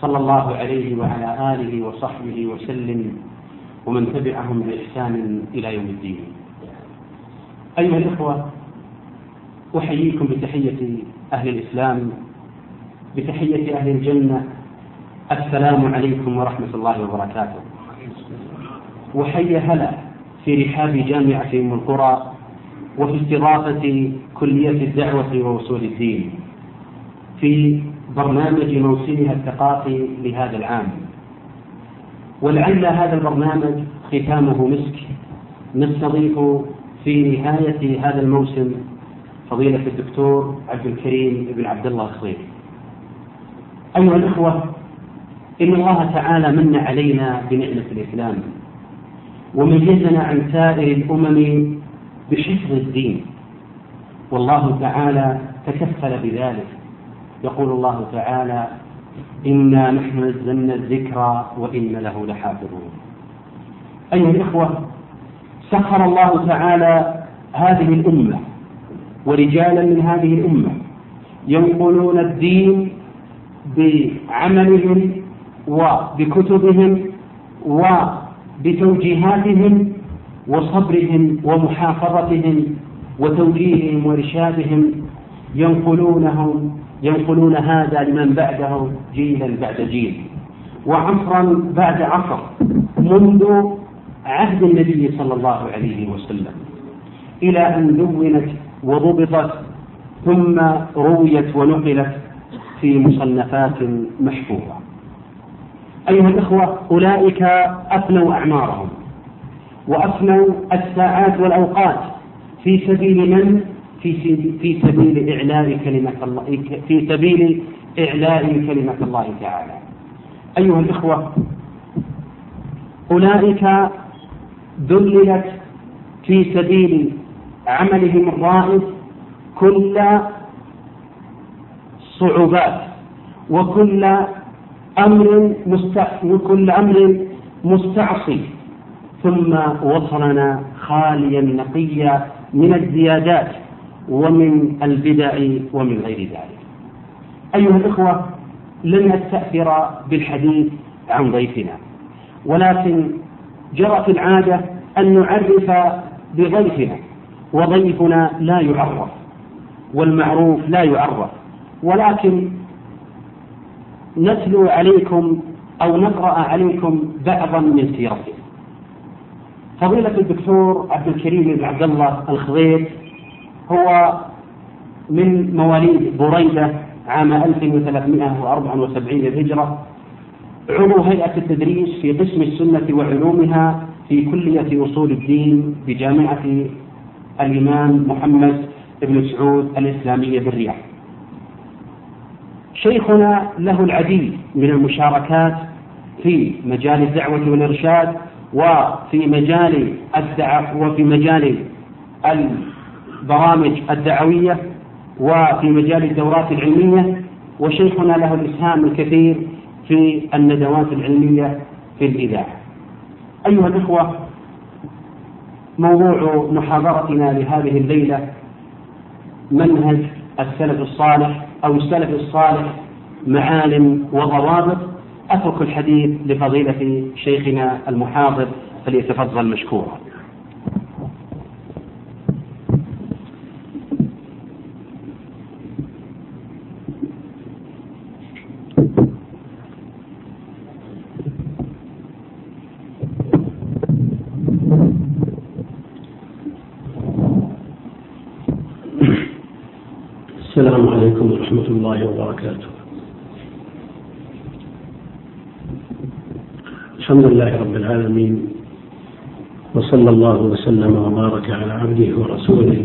صلى الله عليه وعلى آله وصحبه وسلم ومن تبعهم بإحسان إلى يوم الدين. أيها الإخوة أحييكم بتحية أهل الإسلام بتحية أهل الجنة. السلام عليكم ورحمة الله وبركاته. وحي هلا في رحاب جامعة أم القرى وفي استضافة كلية الدعوة ووصول الدين. في برنامج موسمها الثقافي لهذا العام. ولعل هذا البرنامج ختامه مسك. نستضيف في نهاية هذا الموسم فضيلة الدكتور عبد الكريم بن عبد الله الخضير. أيها الأخوة إن الله تعالى من علينا بنعمة الإسلام وميزنا عن سائر الأمم بحفظ الدين والله تعالى تكفل بذلك. يقول الله تعالى إنا نحن نزلنا الذكر وإن له لحافظون. أيها الإخوة سخر الله تعالى هذه الأمة ورجالا من هذه الأمة ينقلون الدين بعملهم وبكتبهم وبتوجيهاتهم وصبرهم ومحافظتهم وتوجيههم وإرشادهم ينقلونه ينقلون هذا لمن بعده جيلا بعد جيل وعصرا بعد عصر منذ عهد النبي صلى الله عليه وسلم إلى أن دونت وضبطت ثم رويت ونقلت في مصنفات محفوظة أيها الإخوة أولئك أفنوا أعمارهم وأفنوا الساعات والأوقات في سبيل من؟ في في سبيل إعلاء كلمة الله في سبيل إعلاء كلمة الله تعالى. أيها الإخوة أولئك ذللت في سبيل عملهم الرائد كل صعوبات وكل أمر. وكل أمر مستعصي ثم وصلنا خاليا نقيا من الزيادات ومن البدع ومن غير ذلك. أيها الإخوة لن نستأثر بالحديث عن ضيفنا ولكن جرت العادة أن نعرف بضيفنا وضيفنا لا يعرف والمعروف لا يعرف ولكن نتلو عليكم أو نقرأ عليكم بعضا من سيرته فضيلة الدكتور عبد الكريم بن عبد الله الخضير هو من مواليد بريدة عام 1374 للهجرة. عضو هيئة التدريس في قسم السنة وعلومها في كلية أصول الدين بجامعة الإمام محمد بن سعود الإسلامية بالرياض شيخنا له العديد من المشاركات في مجال الدعوة والإرشاد وفي مجال الدعوة وفي مجال البرامج الدعوية وفي مجال الدورات العلمية وشيخنا له الإسهام الكثير في الندوات العلمية في الإذاعة. أيها الإخوة موضوع محاضرتنا لهذه الليلة منهج السلف الصالح أو السلف الصالح معالم وضوابط أترك الحديث لفضيلة شيخنا المحاضر فليتفضل مشكورا السلام عليكم ورحمة الله وبركاته. الحمد لله رب العالمين وصلى الله وسلم وبارك على عبده ورسوله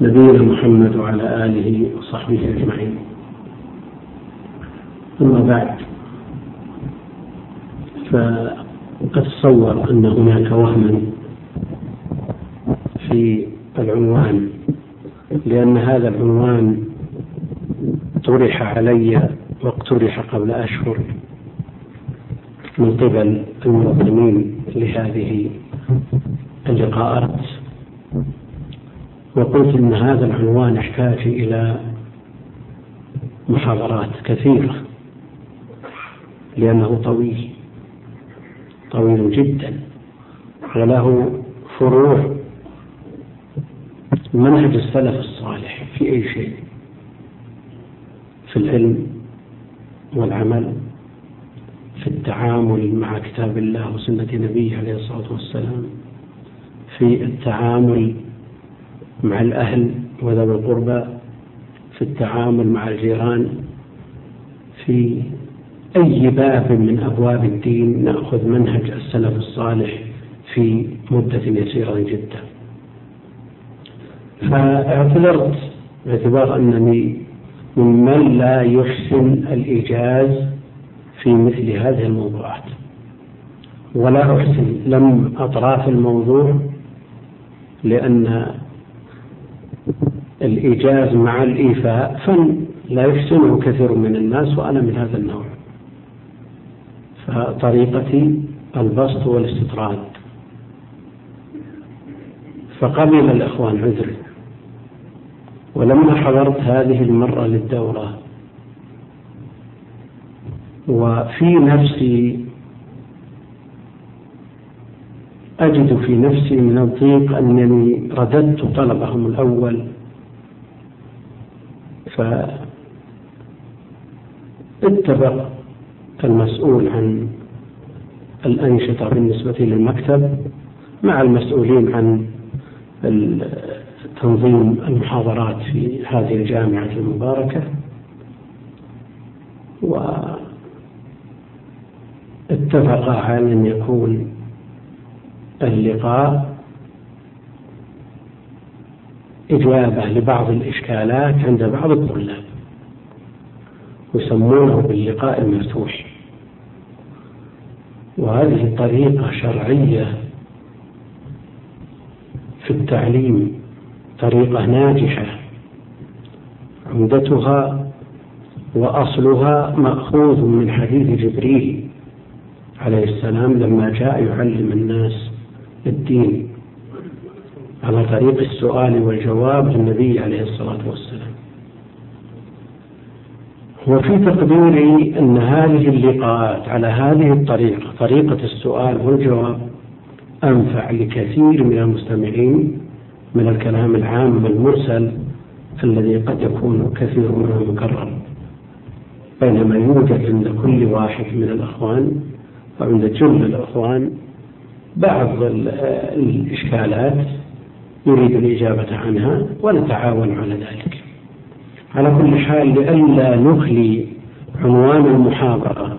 نبينا محمد وعلى آله وصحبه أجمعين. أما بعد فأتصور أن هناك وهما في العنوان لأن هذا العنوان طرح علي واقترح قبل أشهر من قبل المنظمين لهذه اللقاءات. وقلت إن هذا العنوان يحتاج إلى محاضرات كثيرة لأنه طويل طويل جدا وله فروع منهج السلف الصالح في أي شيء. في العلم والعمل في التعامل مع كتاب الله وسنة نبيه عليه الصلاة والسلام في التعامل مع الأهل وذوي القربى في التعامل مع الجيران في أي باب من أبواب الدين نأخذ منهج السلف الصالح في مدة يسيرة جدا. فاعتذرت باعتبار أنني ممن لا يحسن الإيجاز في مثل هذه الموضوعات. ولا أحسن لم أطراف الموضوع لأن الإيجاز مع الإيفاء فن لا يحسنه كثير من الناس وأنا من هذا النوع. فطريقتي البسط والاستطراد. فقبل الإخوان عذري. ولما حضرت هذه المرة للدورة. وفي نفسي أجد في نفسي من الضيق أنني رددت طلبهم الأول. فاتفق المسؤول عن الأنشطة بالنسبة للمكتب مع المسؤولين عن تنظيم المحاضرات في هذه الجامعة المباركة. واتفقا على أن يكون اللقاء إجابة لبعض الإشكالات عند بعض الطلاب يسمونه باللقاء المفتوح. وهذه طريقة شرعية في التعليم طريقة ناجحة. عمدتها وأصلها مأخوذ من حديث جبريل عليه السلام لما جاء يعلم الناس الدين على طريق السؤال والجواب للنبي عليه الصلاة والسلام. وفي تقديري أن هذه اللقاءات على هذه الطريقة طريقة السؤال والجواب أنفع لكثير من المستمعين من الكلام العام المرسل الذي قد يكون كثير منه مكرر. بينما يوجد عند كل واحد من الأخوان وعند جل الأخوان بعض الإشكالات يريد الإجابة عنها ونتعاون على ذلك. على كل حال لئلا نخلي عنوان المحاضرة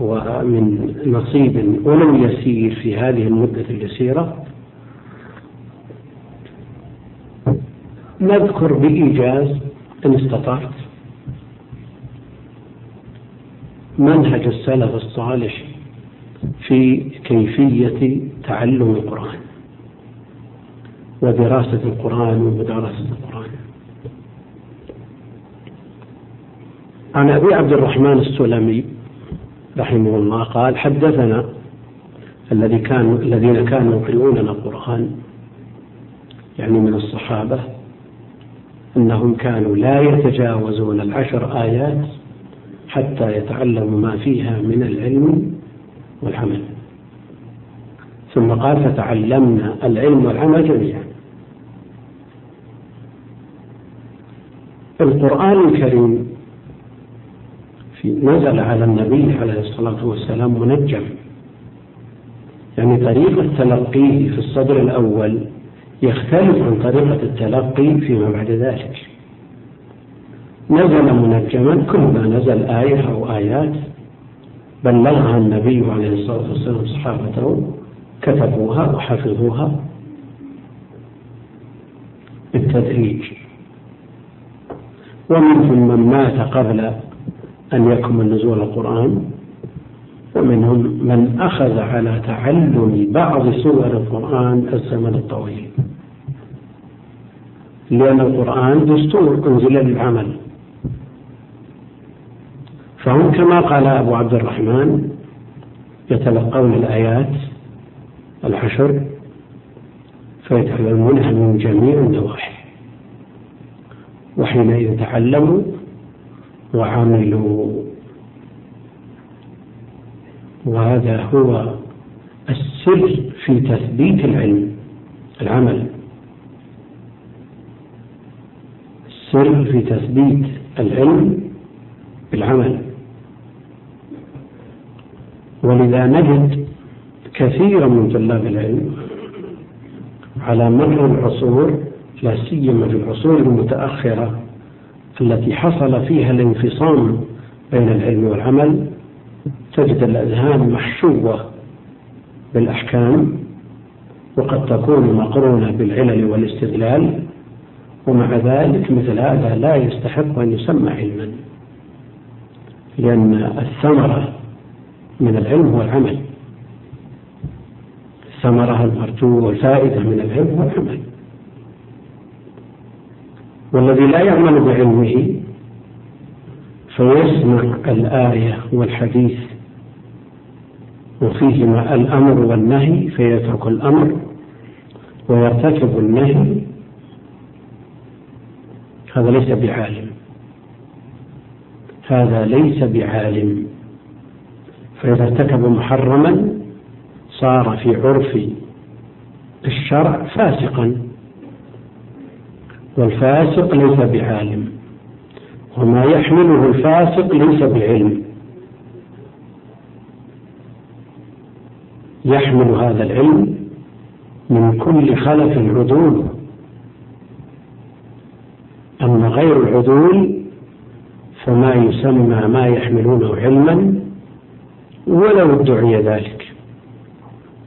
ومن نصيب ولو يسير في هذه المدة اليسيرة نذكر بإيجاز إن استطعت. منهج السلف الصالح في كيفية تعلم القرآن ودراسة القرآن ومدارسة القرآن. عن أبي عبد الرحمن السلمي رحمه الله قال حدثنا الذي كانوا الذين كانوا يقرؤوننا القرآن يعني من الصحابة أنهم كانوا لا يتجاوزون العشر آيات حتى يتعلموا ما فيها من العلم والعمل. ثم قال فتعلمنا العلم والعمل جميعا. القرآن الكريم في نزل على النبي عليه الصلاة والسلام منجم. يعني طريقة تلقيه في الصدر الأول يختلف عن طريقة التلقي فيما بعد ذلك. نزل منجما كل ما نزل آية أو آيات بلغها النبي عليه الصلاة والسلام صحابته كتبوها وحفظوها بالتدريج. ومنهم من مات قبل أن يكمل نزول القرآن ومنهم من أخذ على تعلم بعض سور القرآن الزمن الطويل. لأن القرآن دستور أنزل للعمل. فهم كما قال أبو عبد الرحمن يتلقون الآيات العشر فيتعلمونها من جميع النواحي. وحينئذ تعلموا وعملوا. وهذا هو السر في تثبيت العلم العمل. السر في تثبيت العلم بالعمل. ولذا نجد كثيرا من طلاب العلم على مر العصور لا سيما في العصور المتأخرة التي حصل فيها الانفصام بين العلم والعمل تجد الأذهان محشوة بالأحكام وقد تكون مقرونة بالعلل والاستدلال ومع ذلك مثل هذا لا يستحق أن يسمى علما لأن الثمرة من العلم هو العمل. الثمرة المرجو والفائدة من العلم هو العمل. والذي لا يعمل بعلمه فيسمع الآية والحديث وفيهما الأمر والنهي فيترك الأمر ويرتكب النهي هذا ليس بعالم. هذا ليس بعالم. فإذا ارتكب محرما صار في عرف الشرع فاسقا. والفاسق ليس بعالم. وما يحمله الفاسق ليس بعلم. يحمل هذا العلم من كل خلف عدول أما غير العدول فما يسمى ما يحملونه علما ولو ادعي ذلك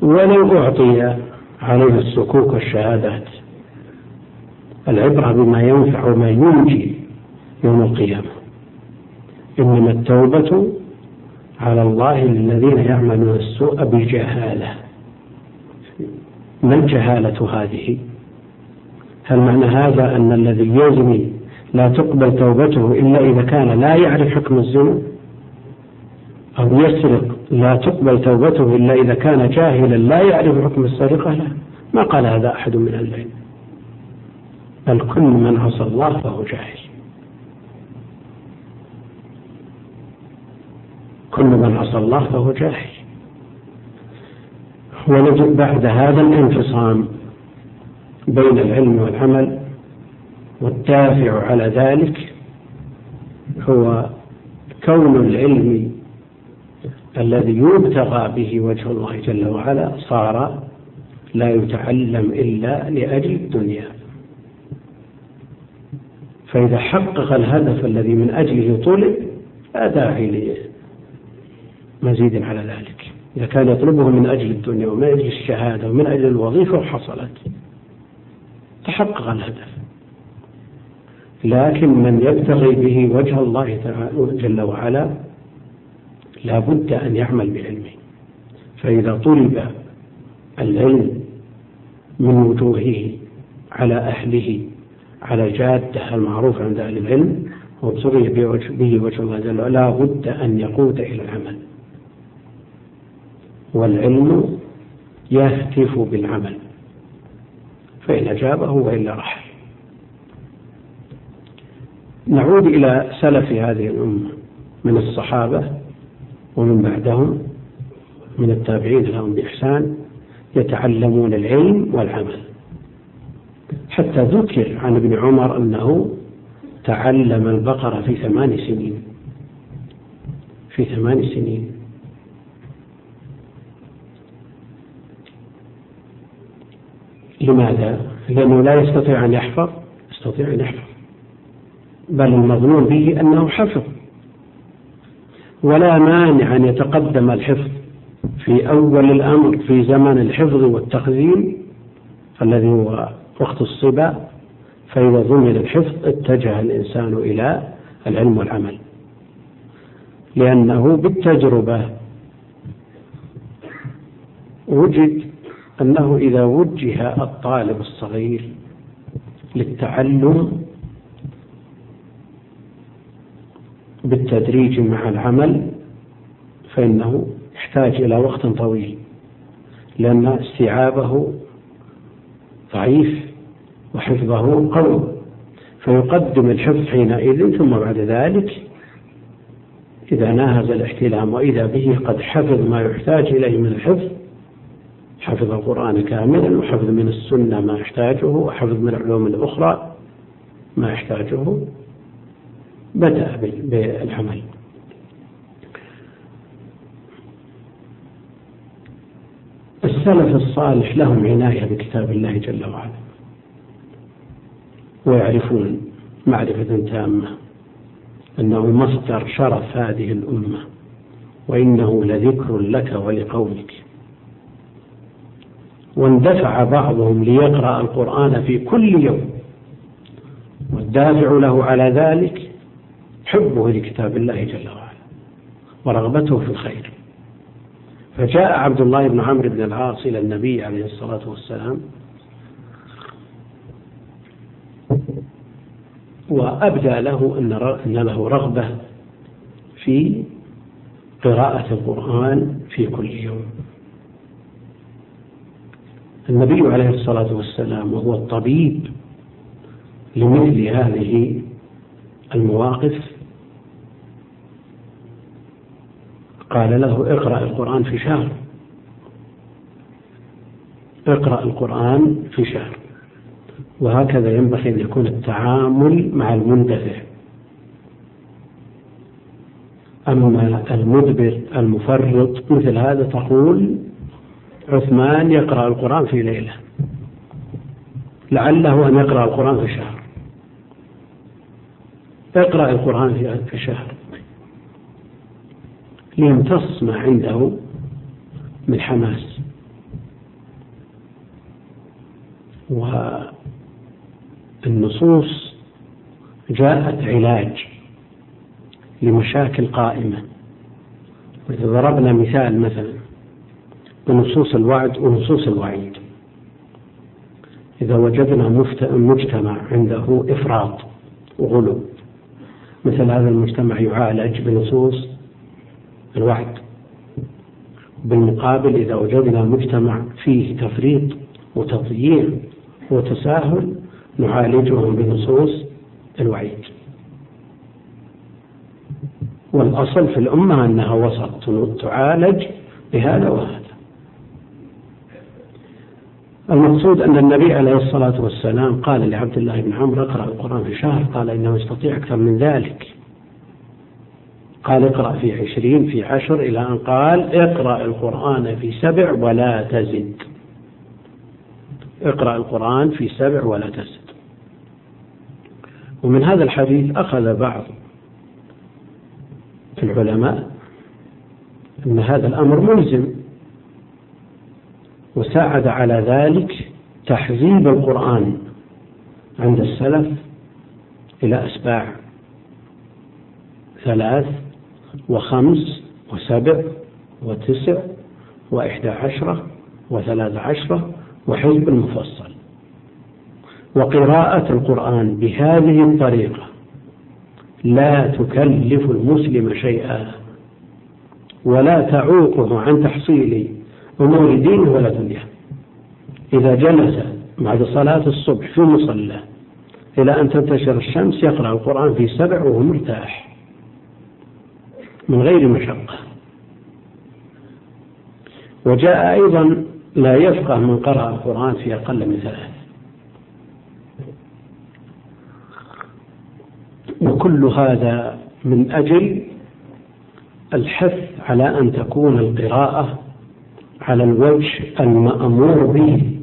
ولو أعطي عليه الصكوك والشهادات. العبرة بما ينفع وما ينجي يوم القيامة. إنما التوبة على الله للذين يعملون السوء بجهالة ما الجهالة هذه؟ هل معنى هذا أن الذي يزني لا تقبل توبته إلا إذا كان لا يعرف حكم الزنا أو يسرق لا تقبل توبته إلا إذا كان جاهلا لا يعرف حكم السرقة لا ما قال هذا أحد من العلم. بل كل من عصى الله فهو جاهل. كل من عصى الله فهو جاهل. ونجد بعد هذا الانفصام بين العلم والعمل والدافع على ذلك هو كون العلم الذي يبتغى به وجه الله جل وعلا صار لا يتعلم إلا لأجل الدنيا. فإذا حقق الهدف الذي من أجله طلب لا داعي لمزيد على ذلك. إذا كان يطلبه من أجل الدنيا ومن أجل الشهادة ومن أجل الوظيفة وحصلت. تحقق الهدف. لكن من يبتغي به وجه الله جل وعلا لا بد أن يعمل بعلمه. فإذا طلب العلم من وجوهه على أهله على جادة المعروف عند أهل العلم وابتغي به وجه الله جل وعلا لا بد أن يقود إلى العمل. والعلم يهتف بالعمل. فإن أجابه وإلا رحل. نعود إلى سلف هذه الأمة من الصحابة ومن بعدهم من التابعين لهم بإحسان يتعلمون العلم والعمل. حتى ذكر عن ابن عمر أنه تعلم البقرة في ثمان سنين. في ثمان سنين. لماذا؟ لأنه لا يستطيع أن يحفظ يستطيع أن يحفظ. بل المظنون به أنه حفظ. ولا مانع أن يتقدم الحفظ في أول الأمر في زمن الحفظ والتخزين الذي هو وقت الصبا فإذا ضمن الحفظ اتجه الإنسان إلى العلم والعمل. لأنه بالتجربة وجد أنه إذا وجه الطالب الصغير للتعلم بالتدريج مع العمل فإنه يحتاج إلى وقت طويل لأن استيعابه ضعيف وحفظه قوي. فيقدم الحفظ حينئذ ثم بعد ذلك إذا ناهز الاحتلام وإذا به قد حفظ ما يحتاج إليه من الحفظ حفظ القرآن كاملا وحفظ من السنة ما يحتاجه وحفظ من العلوم الأخرى ما يحتاجه. بدأ بالعمل. السلف الصالح لهم عناية بكتاب الله جل وعلا ويعرفون معرفة تامة أنه مصدر شرف هذه الأمة وإنه لذكر لك ولقومك. واندفع بعضهم ليقرأ القرآن في كل يوم. والدافع له على ذلك حبه لكتاب الله جل وعلا ورغبته في الخير. فجاء عبد الله بن عمرو بن العاص إلى النبي عليه الصلاة والسلام وأبدى له أن له رغبة في قراءة القرآن في كل يوم. النبي عليه الصلاة والسلام وهو الطبيب لمثل هذه المواقف قال له اقرأ القرآن في شهر. اقرأ القرآن في شهر. وهكذا ينبغي أن يكون التعامل مع المندفع أما المدبر المفرط مثل هذا تقول عثمان يقرأ القرآن في ليلة. لعله أن يقرأ القرآن في شهر. اقرأ القرآن في شهر. ليمتص ما عنده من حماس. والنصوص جاءت علاج لمشاكل قائمة. وإذا ضربنا مثال مثلا. بنصوص الوعد ونصوص الوعيد. إذا وجدنا مجتمع عنده إفراط وغلو مثل هذا المجتمع يعالج بنصوص الوعد. بالمقابل إذا وجدنا مجتمع فيه تفريط وتضييع وتساهل نعالجهم بنصوص الوعيد. والأصل في الأمة أنها وسط تعالج بهذا وهذا. المقصود أن النبي عليه الصلاة والسلام قال لعبد الله بن عمرو اقرأ القرآن في شهر قال إنه يستطيع أكثر من ذلك. قال اقرأ في عشرين في عشر إلى أن قال اقرأ القرآن في سبع ولا تزد. اقرأ القرآن في سبع ولا تزد. ومن هذا الحديث أخذ بعض العلماء أن هذا الأمر ملزم. وساعد على ذلك تحزيب القرآن عند السلف إلى أسباع ثلاث وخمس وسبع وتسع وإحدى عشرة وثلاث عشرة وحزب المفصل. وقراءة القرآن بهذه الطريقة لا تكلف المسلم شيئا ولا تعوقه عن تحصيل أمور دينه ولا دنياه إذا جلس بعد صلاة الصبح في مصلى إلى أن تنتشر الشمس يقرأ القرآن في سبع وهو مرتاح من غير مشقة. وجاء أيضا لا يفقه من قرأ القرآن في أقل من ثلاث. وكل هذا من أجل الحث على أن تكون القراءة على الوجه المأمور به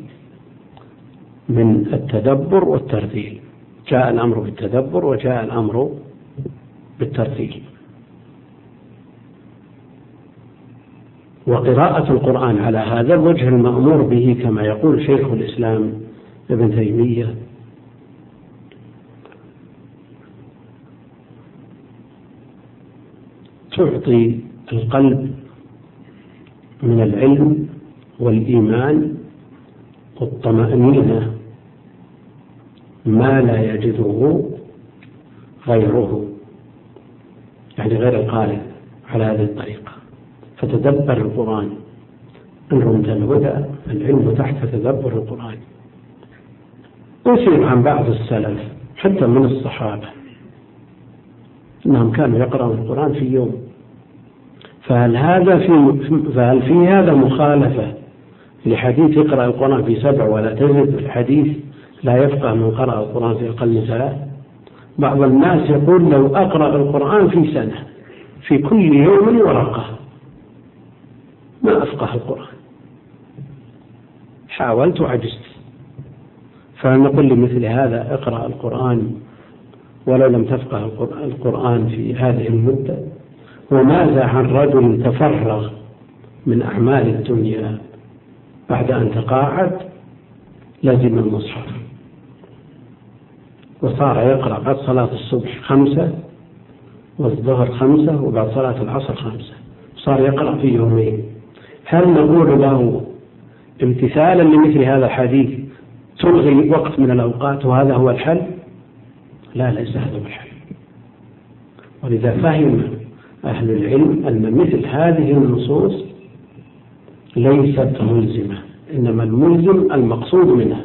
من التدبر والترتيل جاء الأمر بالتدبر وجاء الأمر بالترتيل وقراءة القرآن على هذا الوجه المأمور به كما يقول شيخ الإسلام ابن تيمية. تعطي القلب من العلم والإيمان والطمأنينة. ما لا يجده غيره يعني غير القارئ على هذه الطريقة. فتدبر القرآن. إن رمت الهدى العلم تحت تدبر القرآن. أثر عن بعض السلف حتى من الصحابة أنهم كانوا يقرأون القرآن في يوم. فهل هذا في فهل في هذا مخالفة لحديث اقرأ القرآن في سبع ولا تزد الحديث لا يفقه من قرأ القرآن في أقل من ثلاث بعض الناس يقول لو أقرأ القرآن في سنة في كل يوم ورقة. ما أفقه القرآن. حاولت وعجزت. فنقول لمثل هذا اقرأ القرآن ولو لم تفقه القرآن في هذه المدة؟ وماذا عن رجل تفرغ من أعمال الدنيا بعد أن تقاعد؟ لزم المصحف. وصار يقرأ بعد صلاة الصبح خمسة والظهر خمسة وبعد صلاة العصر خمسة. صار يقرأ في يومين. هل نقول له امتثالا لمثل هذا الحديث تلغي وقت من الأوقات وهذا هو الحل؟ لا ليس هذا هو الحل. ولذا فهم أهل العلم أن مثل هذه النصوص ليست ملزمة إنما الملزم المقصود منها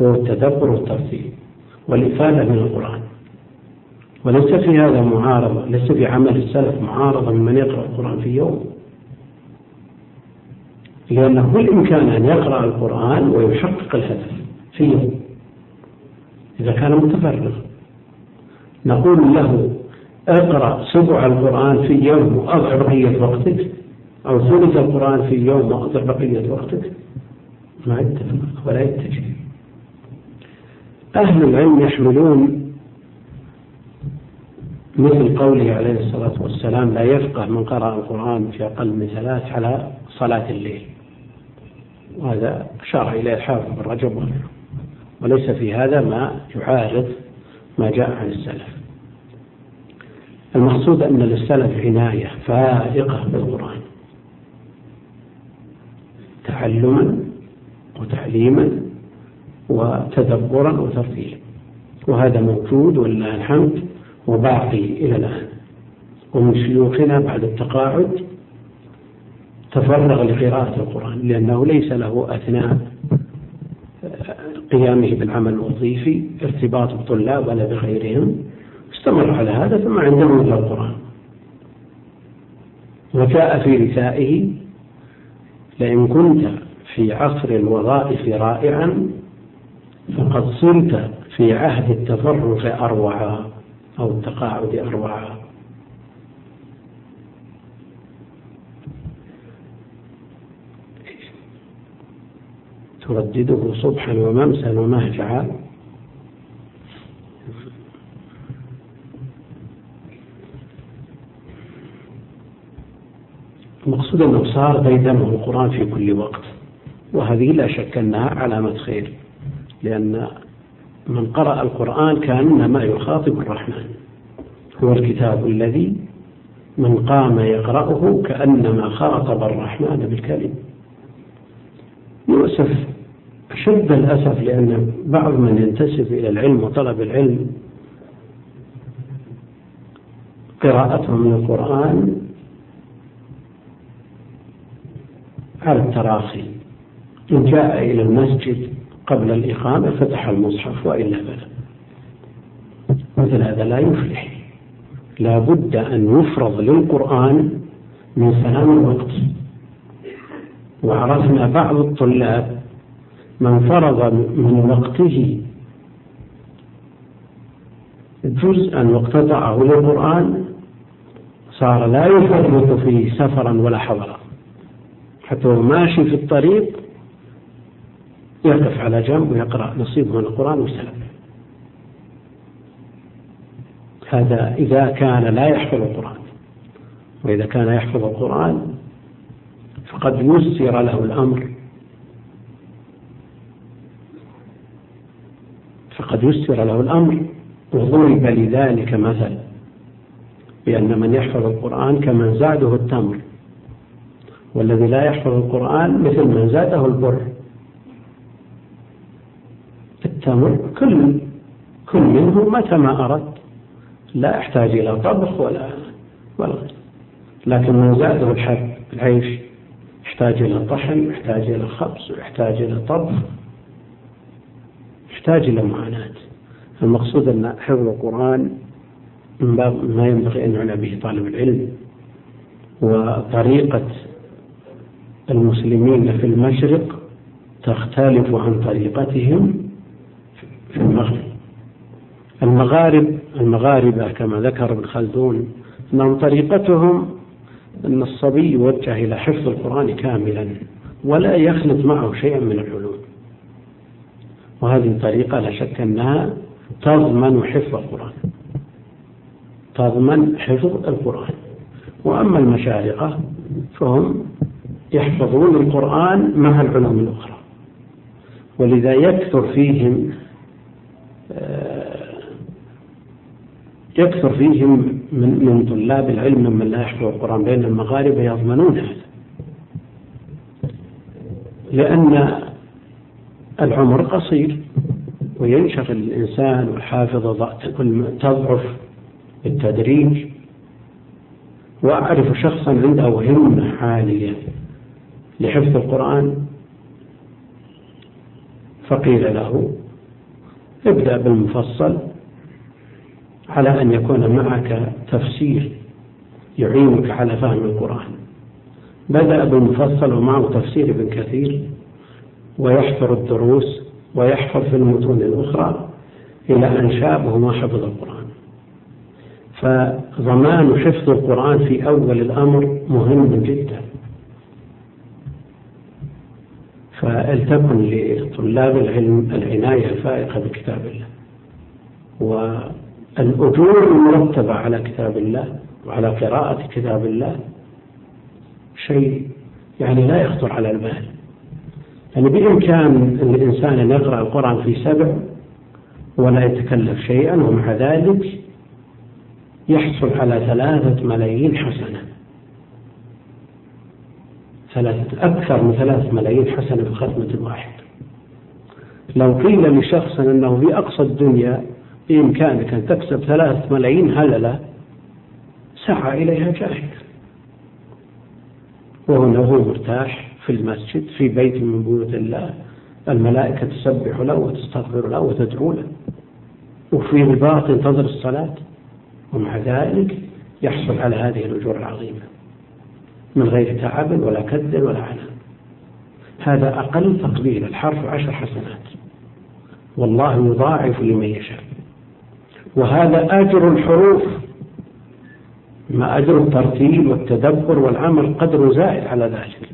هو التدبر والترتيب والإفادة من القرآن. وليس في هذا معارضة ليس في عمل السلف معارضة ممن يقرأ القرآن في يوم. لأنه بالإمكان أن يقرأ القرآن ويحقق الهدف في يوم. إذا كان متفرغ نقول له اقرأ سبع القرآن في يوم وأضع بقية وقتك أو ثلث القرآن في يوم وأضع بقية وقتك. ما يتفق ولا يتجه أهل العلم يحملون مثل قوله عليه الصلاة والسلام لا يفقه من قرأ القرآن في أقل من ثلاث على صلاة الليل. وهذا أشار إليه الحافظ بن رجب. وليس في هذا ما يعارض ما جاء عن السلف. المقصود أن للسلف عناية فائقة بالقرآن. تعلما وتعليما وتدبرا وترتيلا. وهذا موجود ولله الحمد وباقي إلى الآن. ومن شيوخنا بعد التقاعد تفرغ لقراءة القرآن لأنه ليس له أثناء قيامه بالعمل الوظيفي ارتباط بالطلاب ولا بغيرهم. استمر على هذا ثم عنده إلا القرآن وجاء في رثائه لئن كنت في عصر الوظائف رائعا فقد صرت في عهد التفرغ أروعا أو التقاعد أروعا. تردده صبحا وممسا ومهجعا. المقصود أنه صار بيدمه القرآن في كل وقت وهذه لا شك أنها علامة خير لأن من قرأ القرآن كأنما يخاطب الرحمن هو الكتاب الذي من قام يقرأه كأنما خاطب الرحمن بالكلم. يؤسف أشد الأسف لأن بعض من ينتسب إلى العلم وطلب العلم قراءتهم من القرآن على التراخي. إن جاء إلى المسجد قبل الإقامة فتح المصحف وإلا فلا مثل هذا لا يفلح. لا بد أن يفرض للقرآن من سلام الوقت. وعرفنا بعض الطلاب من فرض من وقته جزءا واقتطعه للقرآن صار لا يفرط فيه سفرا ولا حضرا. حتى هو ماشي في الطريق يقف على جنب ويقرأ نصيب من القرآن وسلم هذا إذا كان لا يحفظ القرآن. وإذا كان يحفظ القرآن فقد يسر له الأمر. فقد يسر له الأمر. وضرب لذلك مثل بأن من يحفظ القرآن كمن زاده التمر. والذي لا يحفظ القرآن مثل من زاده البر. التمر كل كل منه متى ما أردت لا يحتاج إلى طبخ ولا ولا لكن من زاده الحب العيش يحتاج إلى طحن يحتاج إلى خبز ويحتاج إلى طبخ يحتاج إلى معاناة. المقصود أن حفظ القرآن من باب ما ينبغي أن يعنى به طالب العلم. وطريقة المسلمين في المشرق تختلف عن طريقتهم في المغرب. المغارب المغاربة كما ذكر ابن خلدون أنهم طريقتهم أن الصبي يوجه إلى حفظ القرآن كاملا ولا يخلط معه شيئا من العلوم. وهذه الطريقة لا شك أنها تضمن حفظ القرآن. تضمن حفظ القرآن. وأما المشارقة فهم يحفظون القرآن مع العلوم الأخرى. ولذا يكثر فيهم آه، يكثر فيهم من, من طلاب العلم ممن لا يحفظ القرآن بين المغاربة يضمنون هذا. لأن العمر قصير وينشغل الإنسان والحافظة تضعف بالتدريج وأعرف شخصا عنده همة عالية. لحفظ القرآن فقيل له ابدأ بالمفصل على أن يكون معك تفسير يعينك على فهم القرآن. بدأ بالمفصل ومعه تفسير ابن كثير ويحفر الدروس ويحفظ في المتون الأخرى إلى أن شابه ما حفظ القرآن. فضمان حفظ القرآن في أول الأمر مهم جدا. فلتكن لطلاب العلم العناية الفائقة بكتاب الله. والأجور المرتبة على كتاب الله وعلى قراءة كتاب الله شيء يعني لا يخطر على البال. يعني بإمكان الإنسان أن يقرأ القرآن في سبع ولا يتكلف شيئا ومع ذلك يحصل على ثلاثة ملايين حسنة ثلاثة أكثر من ثلاثة ملايين حسنة في ختمة واحدة لو قيل لشخص أنه في أقصى الدنيا بإمكانك أن تكسب ثلاثة ملايين هللة سعى إليها جاهد. وهنا هو مرتاح في المسجد في بيت من بيوت الله. الملائكة تسبح له وتستغفر له وتدعو له. وفي رباط ينتظر الصلاة. ومع ذلك يحصل على هذه الأجور العظيمة. من غير تعب ولا كد ولا عناء. هذا أقل تقبيل الحرف عشر حسنات. والله يضاعف لمن يشاء. وهذا أجر الحروف. ما أجر الترتيب والتدبر والعمل قدر زائد على ذلك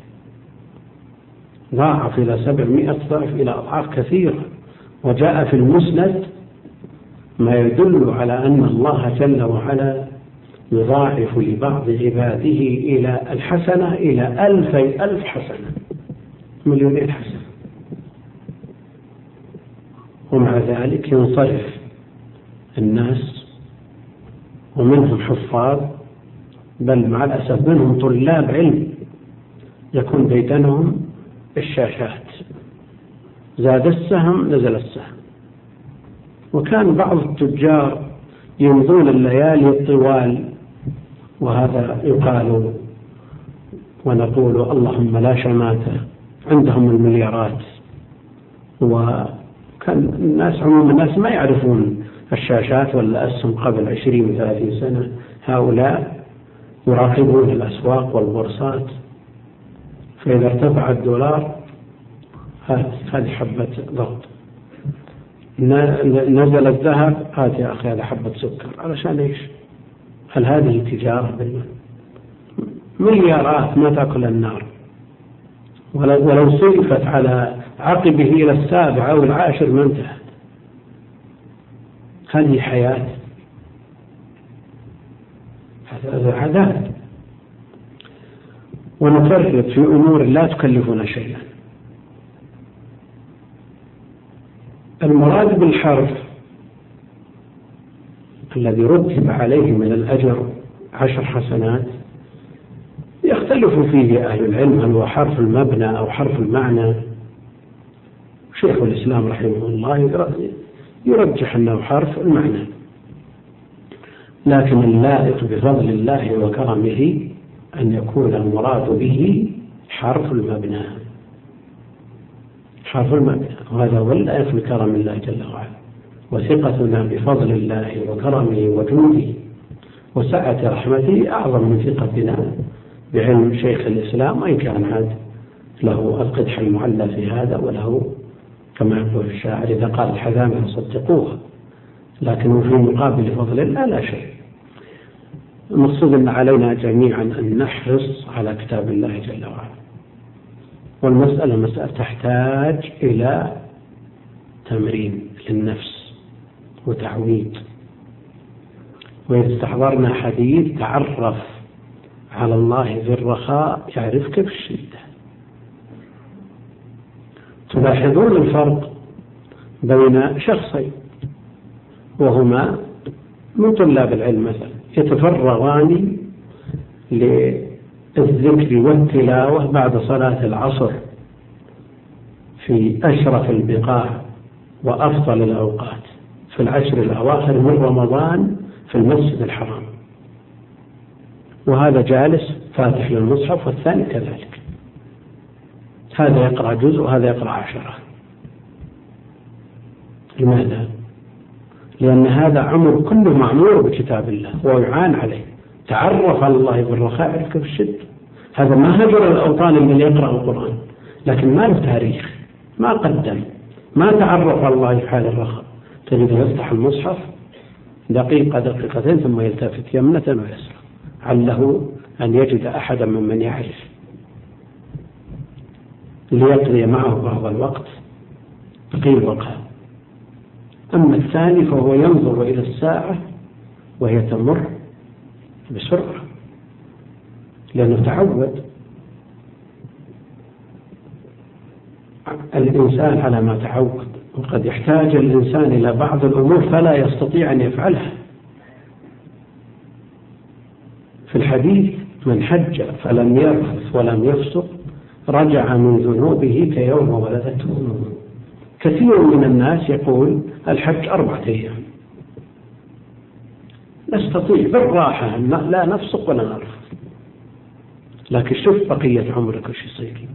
ضاعف إلى سبعمائة ضعف إلى أضعاف كثيرة. وجاء في المسند ما يدل على أن الله جل وعلا يضاعف لبعض عباده إلى الحسنة إلى ألفي ألف حسنة. مليونين حسنة. ومع ذلك ينصرف الناس ومنهم حفاظ بل مع الأسف منهم طلاب علم. يكون بيتنهم الشاشات. زاد السهم نزل السهم. وكان بعض التجار يمضون الليالي الطوال وهذا يقال ونقول اللهم لا شماتة عندهم المليارات. وكان الناس عموم الناس ما يعرفون الشاشات ولا الأسهم قبل عشرين وثلاثين سنة. هؤلاء يراقبون الأسواق والبورصات. فإذا ارتفع الدولار هذه حبة ضغط. نزل الذهب هات يا أخي هذا حبة سكر. علشان إيش؟ هل هذه تجارة بالمال مليارات ما تأكل النار. ولو, ولو صرفت على عقبه إلى السابع أو العاشر ما انتهت هذه حياة. هذا عذاب ونفرط في أمور لا تكلفنا شيئا. المراد بالحرف الذي رتب عليه من الأجر عشر حسنات يختلف فيه أهل العلم هل هو حرف المبنى أو حرف المعنى. شيخ الإسلام رحمه الله يرجح أنه حرف المعنى لكن اللائق بفضل الله وكرمه أن يكون المراد به حرف المبنى. حرف المبنى وهذا هو اللائق بكرم الله جل وعلا. وثقتنا بفضل الله وكرمه وجوده وسعة رحمته أعظم من ثقتنا بعلم شيخ الإسلام وإن كان عاد له القدح المعلى في هذا وله كما يقول الشاعر إذا قال الحذامة صدقوها لكن في مقابل فضل الله لا شيء. المقصود أن علينا جميعا أن نحرص على كتاب الله جل وعلا. والمسألة مسألة تحتاج إلى تمرين للنفس. وتعويد وإذا استحضرنا حديث تعرف على الله في الرخاء يعرفك في الشدة تلاحظون الفرق بين شخصين وهما من طلاب العلم مثلا يتفرغان للذكر والتلاوة بعد صلاة العصر في أشرف البقاع وأفضل الأوقات. في العشر الأواخر من رمضان في المسجد الحرام. وهذا جالس فاتح للمصحف والثاني كذلك. هذا يقرأ جزء وهذا يقرأ عشرة. لماذا؟ لأن هذا عمر كله معمور بكتاب الله ويعان عليه. تعرف على الله بالرخاء يعرفك في الشدة هذا ما هجر الأوطان اللي يقرأ القرآن لكن ما له تاريخ ما قدم ما تعرف على الله في حال الرخاء. تجده يفتح المصحف دقيقة دقيقتين ثم يلتفت يمنة ويسرى. عله أن يجد أحدا ممن يعرف. ليقضي معه بعض الوقت قيل وقال أما الثاني فهو ينظر إلى الساعة وهي تمر بسرعة. لأنه تعود الإنسان على ما تعود. وقد يحتاج الإنسان إلى بعض الأمور فلا يستطيع أن يفعلها. في الحديث من حج فلم يرفث ولم يفسق رجع من ذنوبه كيوم ولدته كثير من الناس يقول الحج أربعة أيام. نستطيع بالراحة لا نفسق ولا نرفض لكن شوف بقية عمرك وش يصير.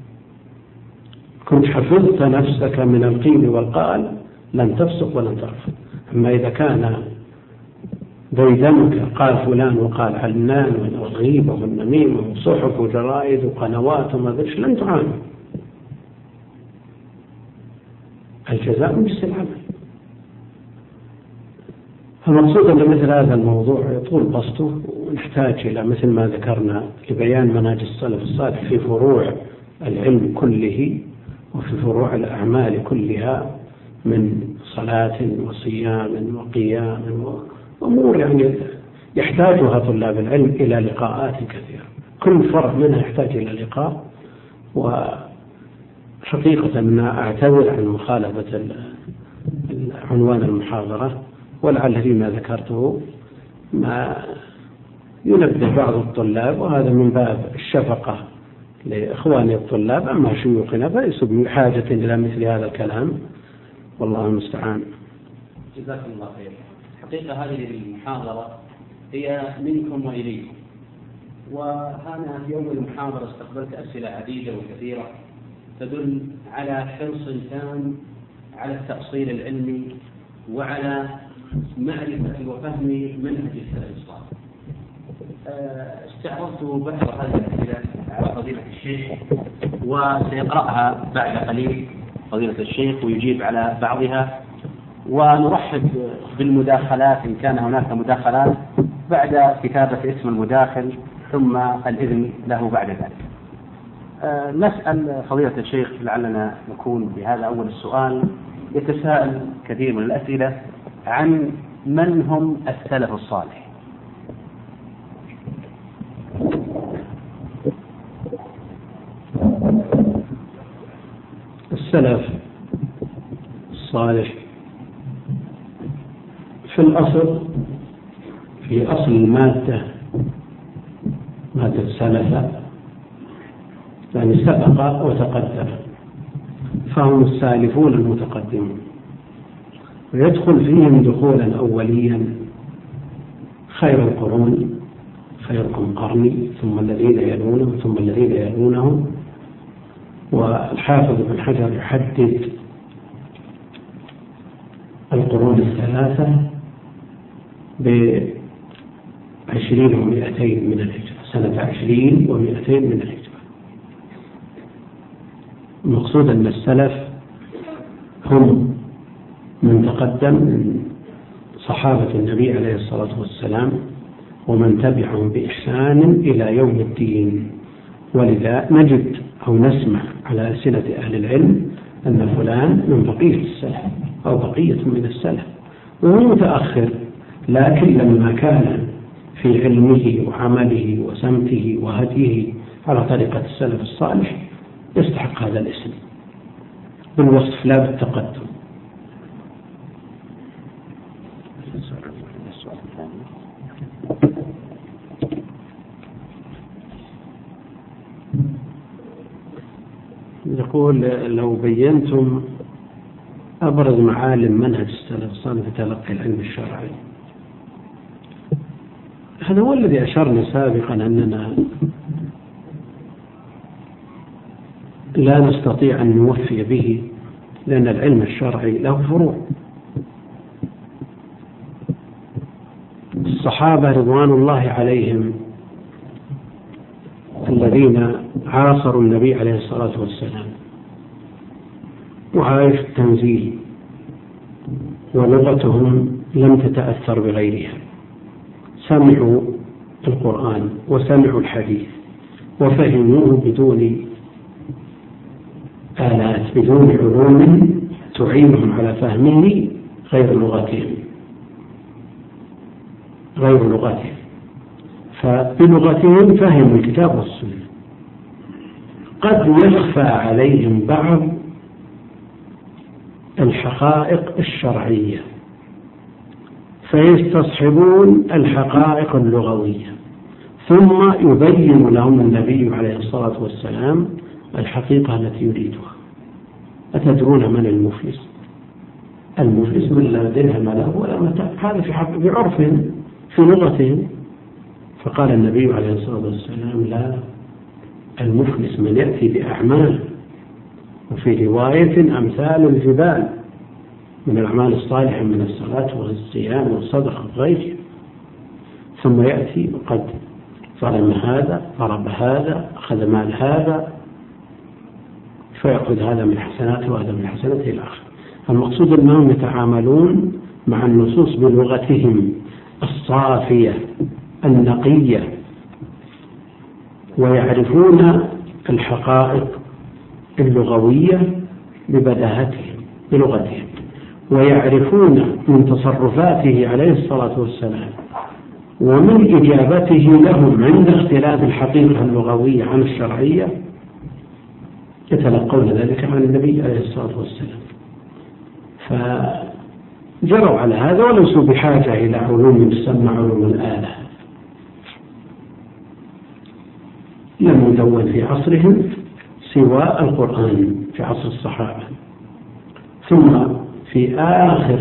كنت حفظت نفسك من القيل والقال لن تفسق ولن ترفض أما إذا كان بيدنك قال فلان وقال علان والغيبة والنميمة وصحف وجرائد وقنوات وما أدري لن تعاني. الجزاء من العمل. فالمقصود أن مثل هذا الموضوع يطول بسطه ونحتاج إلى مثل ما ذكرنا لبيان منهج السلف الصالح في فروع العلم كله وفي فروع الأعمال كلها من صلاة وصيام وقيام وأمور يعني يحتاجها طلاب العلم إلى لقاءات كثيرة. كل فرع منها يحتاج إلى لقاء وحقيقة أنا أعتذر عن مخالفة عنوان المحاضرة ولعل فيما ذكرته ما ينبه بعض الطلاب وهذا من باب الشفقة. لإخواني الطلاب أما شيوخنا فليسوا بحاجة إلى مثل هذا الكلام. والله المستعان. جزاكم الله خير. حقيقة هذه المحاضرة هي منكم وإليكم. وأنا في يوم المحاضرة استقبلت أسئلة عديدة وكثيرة تدل على حرص تام على التأصيل العلمي وعلى معرفة وفهم منهج السلف الصالح. آه، استعرضت بعض هذه الأسئلة على فضيلة الشيخ وسيقرأها بعد قليل فضيلة الشيخ ويجيب على بعضها. ونرحب بالمداخلات إن كان هناك مداخلات بعد كتابة اسم المداخل ثم الإذن له بعد ذلك. آه، نسأل فضيلة الشيخ لعلنا نكون بهذا أول السؤال. يتساءل كثير من الأسئلة عن من هم السلف الصالح. السلف الصالح في الأصل في أصل المادة مادة سلف يعني سبق وتقدم فهم السالفون المتقدمون ويدخل فيهم دخولا أوليا خير القرون خيركم قرني ثم الذين يلونهم ثم الذين يلونهم والحافظ بن حجر يحدد القرون الثلاثة بعشرين ومئتين من الهجرة سنة عشرين ومئتين من الهجرة. المقصود أن السلف هم من تقدم من صحابة النبي عليه الصلاة والسلام ومن تبعهم بإحسان إلى يوم الدين. ولذا نجد أو نسمع على ألسنة أهل العلم أن فلان من بقية السلف أو بقية من السلف وهو متأخر لكن لما كان في علمه وعمله وسمته وهديه على طريقة السلف الصالح يستحق هذا الاسم. بالوصف لا بالتقدم. يقول لو بينتم أبرز معالم منهج السلف الصالح في تلقي العلم الشرعي. هذا هو الذي أشرنا سابقا أننا لا نستطيع أن نوفي به لأن العلم الشرعي له فروع. الصحابة رضوان الله عليهم الذين عاصروا النبي عليه الصلاة والسلام. وعايش التنزيل. ولغتهم لم تتأثر بغيرها. سمعوا القرآن وسمعوا الحديث وفهموه بدون آلات بدون علوم تعينهم على فهمه غير لغتهم. غير لغتهم. فبلغتهم فهموا الكتاب والسنة. قد يخفى عليهم بعض الحقائق الشرعية فيستصحبون الحقائق اللغوية. ثم يبين لهم النبي عليه الصلاة والسلام الحقيقة التي يريدها. أتدرون من المفلس؟ المفلس من لا درهم له ولا متاع. هذا في حق بعرف في لغتهم فقال النبي عليه الصلاة والسلام لا المفلس من يأتي بأعمال وفي رواية أمثال الجبال من الأعمال الصالحة من الصلاة والصيام والصدقة وغيرها. ثم يأتي وقد ظلم هذا ضرب هذا أخذ مال هذا فيأخذ هذا من حسناته وهذا من حسناته إلى آخره. المقصود أنهم يتعاملون مع النصوص بلغتهم الصافية النقية. ويعرفون الحقائق اللغوية ببداهتهم بلغتهم ويعرفون من تصرفاته عليه الصلاة والسلام ومن إجابته لهم عند اختلاف الحقيقة اللغوية عن الشرعية يتلقون ذلك عن النبي عليه الصلاة والسلام. فجروا على هذا وليسوا بحاجة إلى علوم تسمى علوم الآلة لم يدون في عصرهم سوى القرآن في عصر الصحابة. ثم في آخر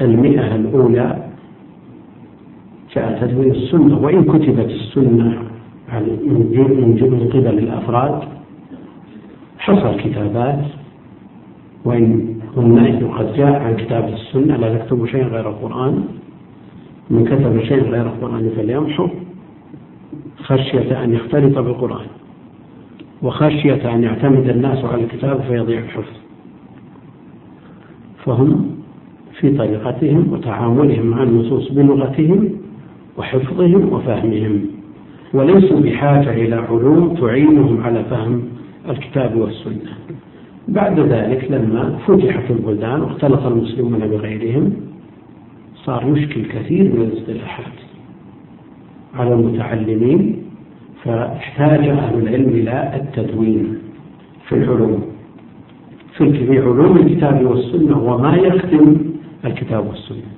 المئة الأولى جاء تدوين السنة وإن كتبت السنة من قبل الأفراد حصل كتابات وإن والنهي قد جاء عن كتاب السنة لا تكتبوا شيئا غير القرآن. من كتب شيئا غير القرآن فليمحو. خشية أن يختلط بالقرآن وخشية أن يعتمد الناس على الكتاب فيضيع الحفظ. فهم في طريقتهم وتعاملهم مع النصوص بلغتهم وحفظهم وفهمهم وليسوا بحاجة إلى علوم تعينهم على فهم الكتاب والسنة. بعد ذلك لما فتحت البلدان واختلط المسلمون بغيرهم صار يشكل كثير من الاصطلاحات. على المتعلمين فاحتاج أهل العلم إلى التدوين في العلوم. في علوم الكتاب والسنة وما يخدم الكتاب والسنة.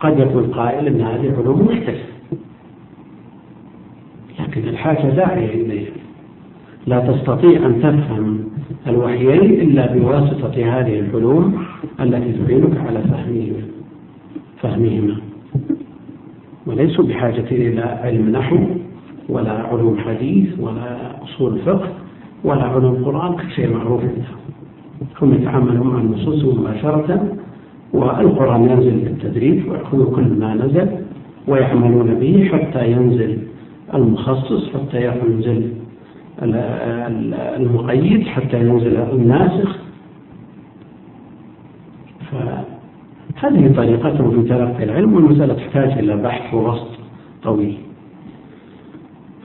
قد يكون قائل أن هذه علوم مختلفة. لكن الحاجة داعية إليها. لا تستطيع أن تفهم الوحيين إلا بواسطة هذه العلوم التي تعينك على فهمهما فهمهما وليسوا بحاجة إلى علم نحو ولا علوم حديث ولا أصول فقه ولا علوم قرآن شيء معروف عندهم. هم يتعاملون مع النصوص مباشرة والقرآن ينزل بالتدريج ويأخذوا كل ما نزل ويعملون به حتى ينزل المخصص حتى ينزل المقيد حتى ينزل الناسخ فهذه طريقته في تلقي العلم والمسألة تحتاج إلى بحث ووسط طويل.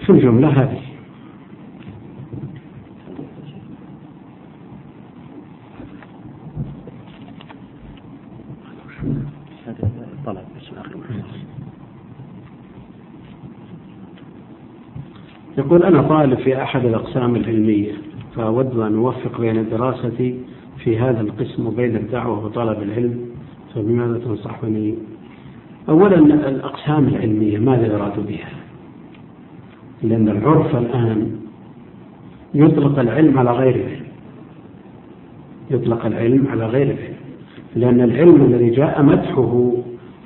في الجملة هذه؟ يقول أنا طالب في أحد الأقسام العلمية فأود أن أوفق بين دراستي في هذا القسم وبين الدعوة وطلب العلم. فبماذا تنصحني؟ أولا الأقسام العلمية ماذا يراد بها؟ لأن العرف الآن يطلق العلم على غير العلم يطلق العلم على غير العلم لأن العلم الذي جاء مدحه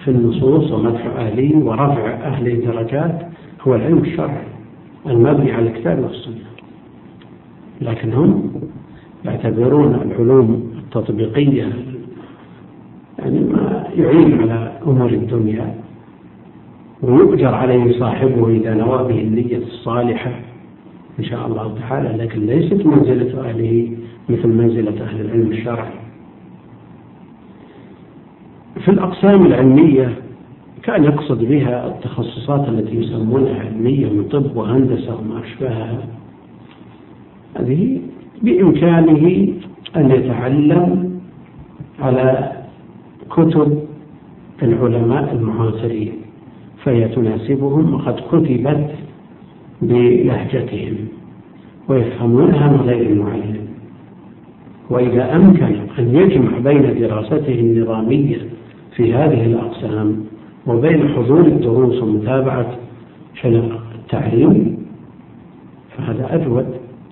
في النصوص ومدح أهله ورفع أهله درجات هو العلم الشرعي المبني على الكتاب والسنة لكن هم يعتبرون العلوم التطبيقية يعني ما يعين على أمور الدنيا. ويؤجر عليه صاحبه إذا نوى به النية الصالحة إن شاء الله تعالى لكن ليست منزلة أهله مثل منزلة أهل العلم الشرعي. في الأقسام العلمية كان يقصد بها التخصصات التي يسمونها علمية من طب وهندسة وما أشبهها. هذه بإمكانه أن يتعلم على كتب العلماء المعاصرين فهي تناسبهم وقد كتبت بلهجتهم ويفهمونها من غير المعلم وإذا أمكن أن يجمع بين دراسته النظامية في هذه الأقسام وبين حضور الدروس ومتابعة حلق التعليم فهذا أجود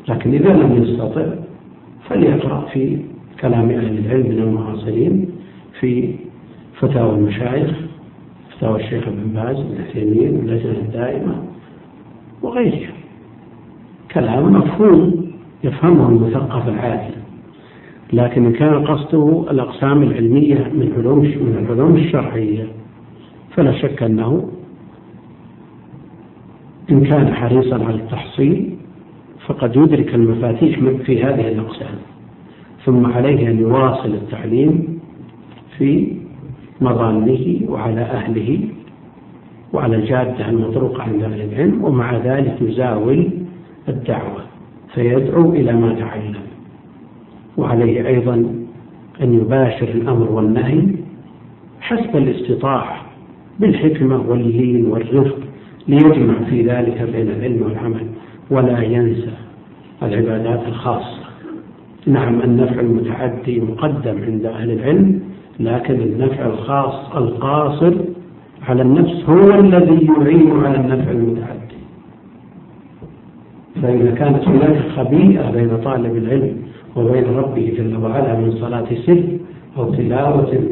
لكن إذا لم يستطع فليقرأ في كلام أهل العلم من المعاصرين في فتاوى المشايخ فتاوى الشيخ ابن باز بن عثيمين واللجنة الدائمة وغيرها كلام مفهوم يفهمه المثقف العادل. لكن إن كان قصده الأقسام العلمية من علوم من العلوم الشرعية فلا شك أنه إن كان حريصا على التحصيل فقد يدرك المفاتيح في هذه الأقسام. ثم عليه أن يواصل التعليم في مظانه وعلى أهله وعلى الجادة المطروقة عند أهل العلم ومع ذلك يزاول الدعوة فيدعو إلى ما تعلم. وعليه أيضا أن يباشر الأمر والنهي حسب الاستطاعة بالحكمة واللين والرفق ليجمع في ذلك بين العلم والعمل ولا ينسى العبادات الخاصة. نعم النفع المتعدي مقدم عند أهل العلم لكن النفع الخاص القاصر على النفس هو الذي يعين على النفع المتعدي. فإذا كانت هناك خبيئة بين طالب العلم وبين ربه جل وعلا من صلاة سر أو تلاوة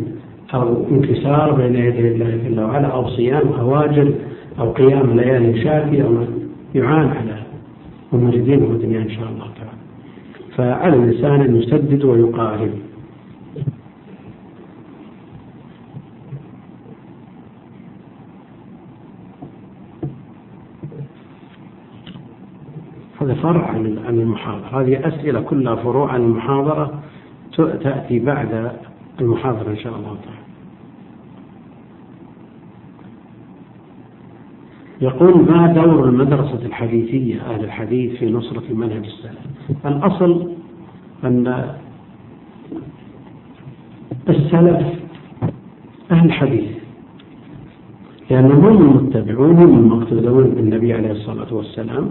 أو انكسار بين يدي الله جل وعلا أو صيام أواجر أو قيام ليالي شافية يعان على أمور دينه ودنياه إن شاء الله تعالى. فعلى الإنسان أن يسدد ويقارب. هذا فرع عن المحاضرة. هذه أسئلة كلها فروع عن المحاضرة تأتي بعد المحاضرة إن شاء الله تعالى. يقول ما دور المدرسة الحديثية أهل الحديث في نصرة المنهج السلفي الأصل أن السلف أهل الحديث لأنهم هم المتبعون هم المقتدون بالنبي عليه الصلاة والسلام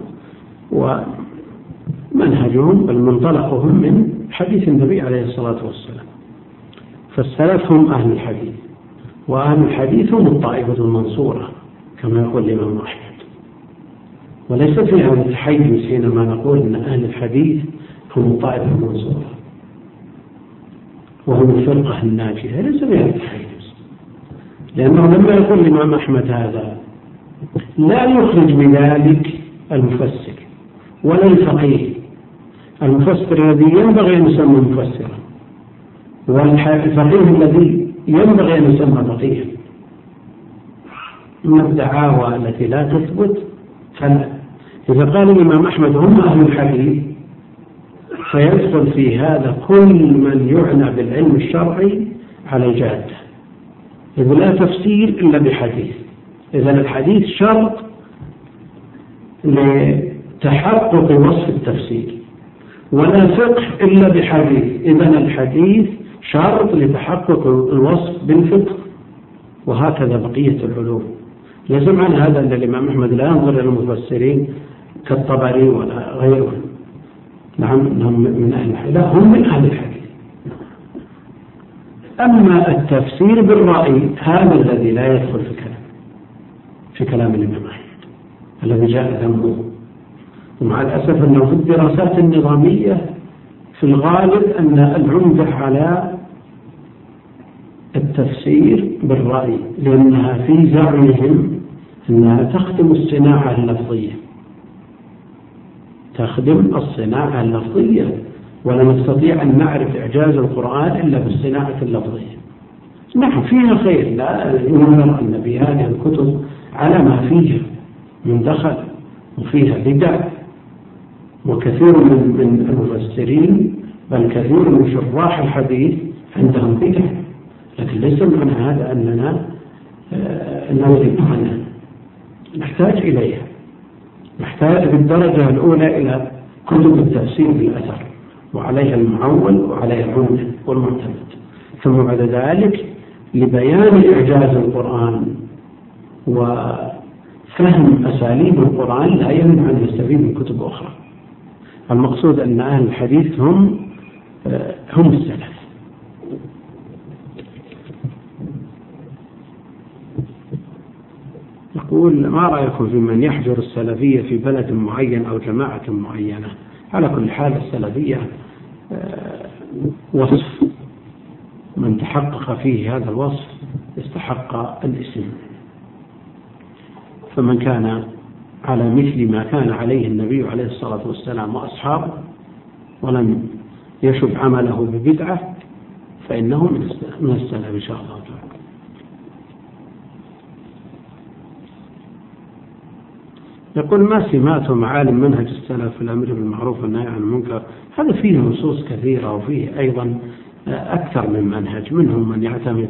ومنهجهم بل منطلقهم من حديث النبي عليه الصلاة والسلام. فالسلف هم أهل الحديث وأهل الحديث هم الطائفة المنصورة كما يقول الإمام أحمد. وليس في هذا التحيز حينما نقول أن أهل الحديث هم الطائفة المنصورة وهم الفرقة الناجية. ليس في هذا التحيز لأنه لما يقول الإمام أحمد هذا لا يخرج بذلك المفسر. ولا الفقيه المفسر الذي ينبغي أن يسمى مفسرا. والفقيه الذي ينبغي أن يسمى فقيها. أما الدعاوى التي لا تثبت فلا. إذا قال الإمام أحمد هم أهل الحديث فيدخل في هذا كل من يعنى بالعلم الشرعي على الجادة إذ لا تفسير إلا بحديث. إذا الحديث شرط لتحقق وصف التفسير. ولا فقه إلا بحديث. إذا الحديث شرط لتحقق الوصف بالفقه. وهكذا بقية العلوم. ليس معنى هذا أن الإمام أحمد لا ينظر إلى المفسرين كالطبري ولا غيره. نعم هم من أهل الحديث. لا هم من أهل الحديث. أما التفسير بالرأي هذا الذي لا يدخل في كلام في كلام الإمام أحمد. الذي جاء ذنبه. ومع الأسف أنه في الدراسات النظامية في الغالب أن العمدة على التفسير بالرأي لأنها في زعمهم أنها تخدم الصناعة اللفظية. تخدم الصناعة اللفظية ولا نستطيع أن نعرف إعجاز القرآن إلا بالصناعة اللفظية. نعم فيها خير لا ينظر أن في هذه الكتب على ما فيها من دخل وفيها بدع وكثير من من المفسرين بل كثير من شراح الحديث عندهم بدع. لكن ليس معنى هذا أننا آه، نوذب عنها نحتاج إليها. نحتاج بالدرجة الأولى إلى كتب التفسير بالأثر وعليها المعول وعليها العمدة والمعتمد. ثم بعد ذلك لبيان إعجاز القرآن وفهم أساليب القرآن لا يمنع أن يستفيد من كتب أخرى. المقصود أن أهل الحديث هم آه، هم السلف. يقول ما رأيكم في من يحجر السلفية في بلد معين أو جماعة معينة؟ على كل حال السلفية آه، وصف. من تحقق فيه هذا الوصف استحق الاسم. فمن كان على مثل ما كان عليه النبي عليه الصلاة والسلام وأصحابه ولم يشب عمله ببدعة فإنه من السلف إن شاء الله تعالى. يقول ما سمعت معالم منهج السلف في الأمر بالمعروف والنهي عن المنكر؟ هذا فيه نصوص كثيرة وفيه أيضا أكثر من منهج. منهم من يعتمد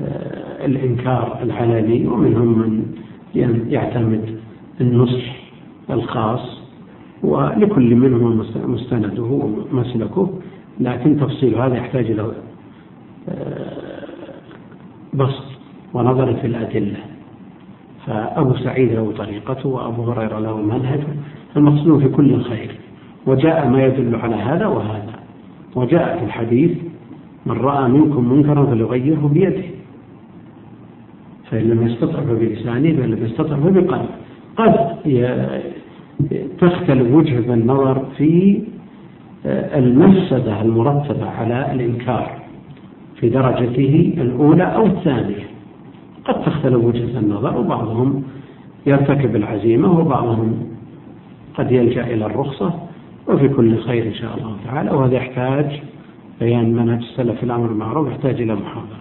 آه، الإنكار العلني ومنهم من يعتمد النصح الخاص ولكل منهم مستنده ومسلكه لكن تفصيل هذا يحتاج إلى آه، بسط ونظر في الأدلة. فأبو سعيد له طريقته وأبو هريرة له منهج المقصود في كل خير. وجاء ما يدل على هذا وهذا. وجاء في الحديث من رأى منكم منكرا فليغيره بيده. فإن لم يستطع فبلسانه فإن لم يستطع فبقلبه قد تختلف وجهة النظر في آه، المفسدة المرتبة على الإنكار في درجته الأولى أو الثانية. قد تختلف وجهة النظر وبعضهم يرتكب العزيمة وبعضهم قد يلجأ إلى الرخصة وفي كل خير إن شاء الله تعالى. وهذا يحتاج بيان منهج السلف في الأمر بالمعروف يحتاج إلى محاضرة.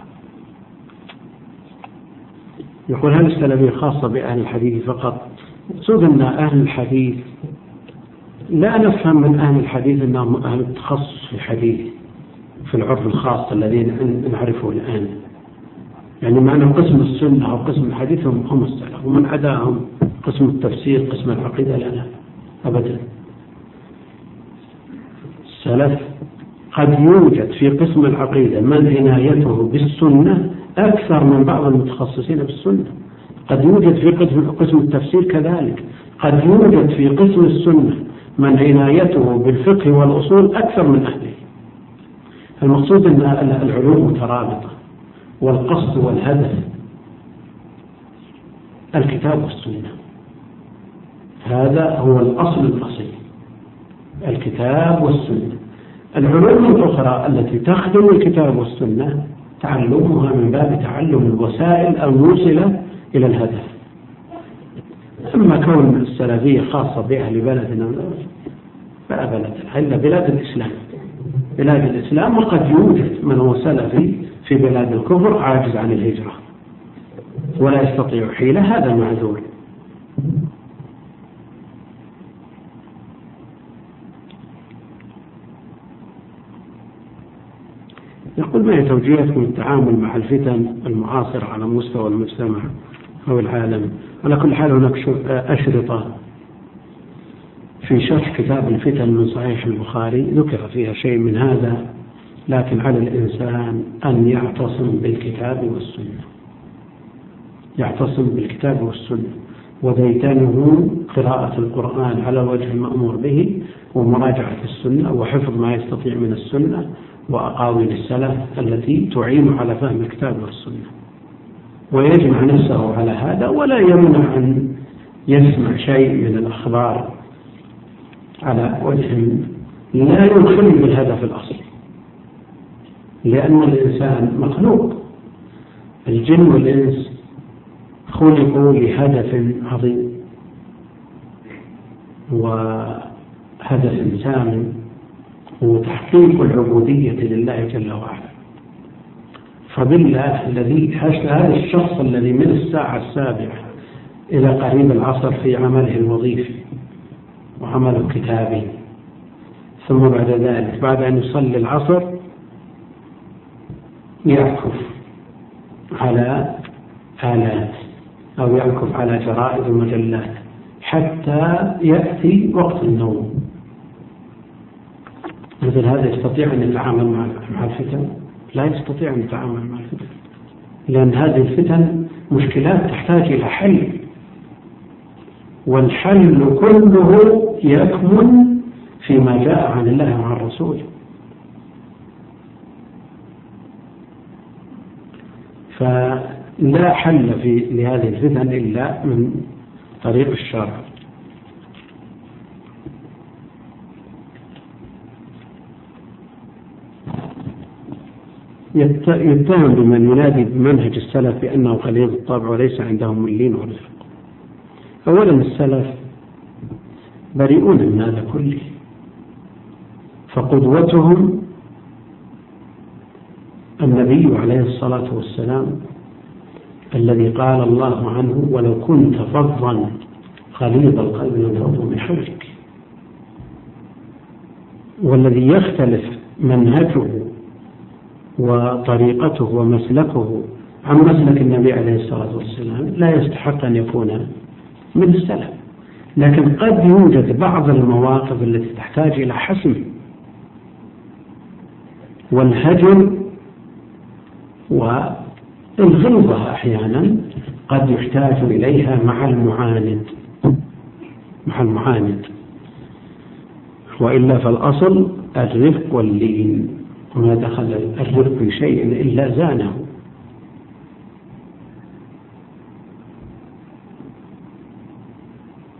يقول هل السلفية خاصة بأهل الحديث فقط مقصود أن أهل الحديث. لا نفهم من أهل الحديث أنهم أهل التخصص في الحديث في العرف الخاص الذي نعرفه الآن. يعني معنى قسم السنة أو قسم الحديث هم هم السلف ومن عداهم. قسم التفسير قسم العقيدة لا أبدا. السلف قد يوجد في قسم العقيدة من عنايته بالسنة أكثر من بعض المتخصصين بالسنة. قد يوجد في قسم قسم التفسير كذلك. قد يوجد في قسم السنة من عنايته بالفقه والأصول أكثر من أهله. المقصود أن العلوم مترابطة والقصد والهدف الكتاب والسنة. هذا هو الأصل الأصيل الكتاب والسنة. العلوم الأخرى التي تخدم الكتاب والسنة تعلمها من باب تعلم الوسائل الموصلة إلى الهدف. أما كون السلفية خاصة بأهل بلدنا فلا بلد إلا بلاد الإسلام. بلاد الإسلام وقد يوجد من هو سلفي في بلاد الكفر عاجز عن الهجرة. ولا يستطيع حيلة هذا معذور يقول ما هي توجيهكم التعامل مع الفتن المعاصرة على مستوى المجتمع أو العالم. على كل حال هناك أشرطة. في شرح كتاب الفتن من صحيح البخاري ذكر فيها شيء من هذا لكن على الإنسان أن يعتصم بالكتاب والسنة. يعتصم بالكتاب والسنة. وديتنه قراءة القرآن على الوجه المأمور به ومراجعة السنة وحفظ ما يستطيع من السنة وأقاويل السلف التي تعين على فهم الكتاب والسنة. ويجمع نفسه على هذا ولا يمنع أن يسمع شيء من الأخبار على وجه لا يخل بالهدف الأصلي لأن الإنسان مخلوق. الجن والإنس خلقوا لهدف عظيم. وهدف سامي هو تحقيق العبودية لله جل وعلا. فبالله الذي هذا الشخص الذي من الساعة السابعة إلى قريب العصر في عمله الوظيفي وعمله الكتابي. ثم بعد ذلك بعد أن يصلي العصر يعكف على آلات أو يعكف على جرائد ومجلات حتى يأتي وقت النوم. مثل هذا يستطيع أن يتعامل مع الفتن. لا يستطيع أن يتعامل مع الفتن. لأن هذه الفتن مشكلات تحتاج إلى حل. والحل كله يكمن فيما جاء عن الله وعن الرسول. فلا حل في لهذه الفتن إلا من طريق الشرع. يتهم بمن ينادي بمنهج السلف بأنه غليظ الطبع وليس عندهم اللين والرفق أولا السلف بريئون من هذا كله. فقدوتهم النبي عليه الصلاة والسلام الذي قال الله عنه ولو كنت فظا غليظ القلب لانفضوا من حولك. والذي يختلف منهجه وطريقته ومسلكه. عن مسلك النبي عليه الصلاة والسلام لا يستحق أن يكون من السلف. لكن قد يوجد بعض المواقف التي تحتاج إلى حسم والهجر والغلظة أحيانا قد يحتاج إليها مع المعاند. مع المعاند. وإلا فالأصل الرفق واللين. وما دخل الرفق في شيء إلا زانه.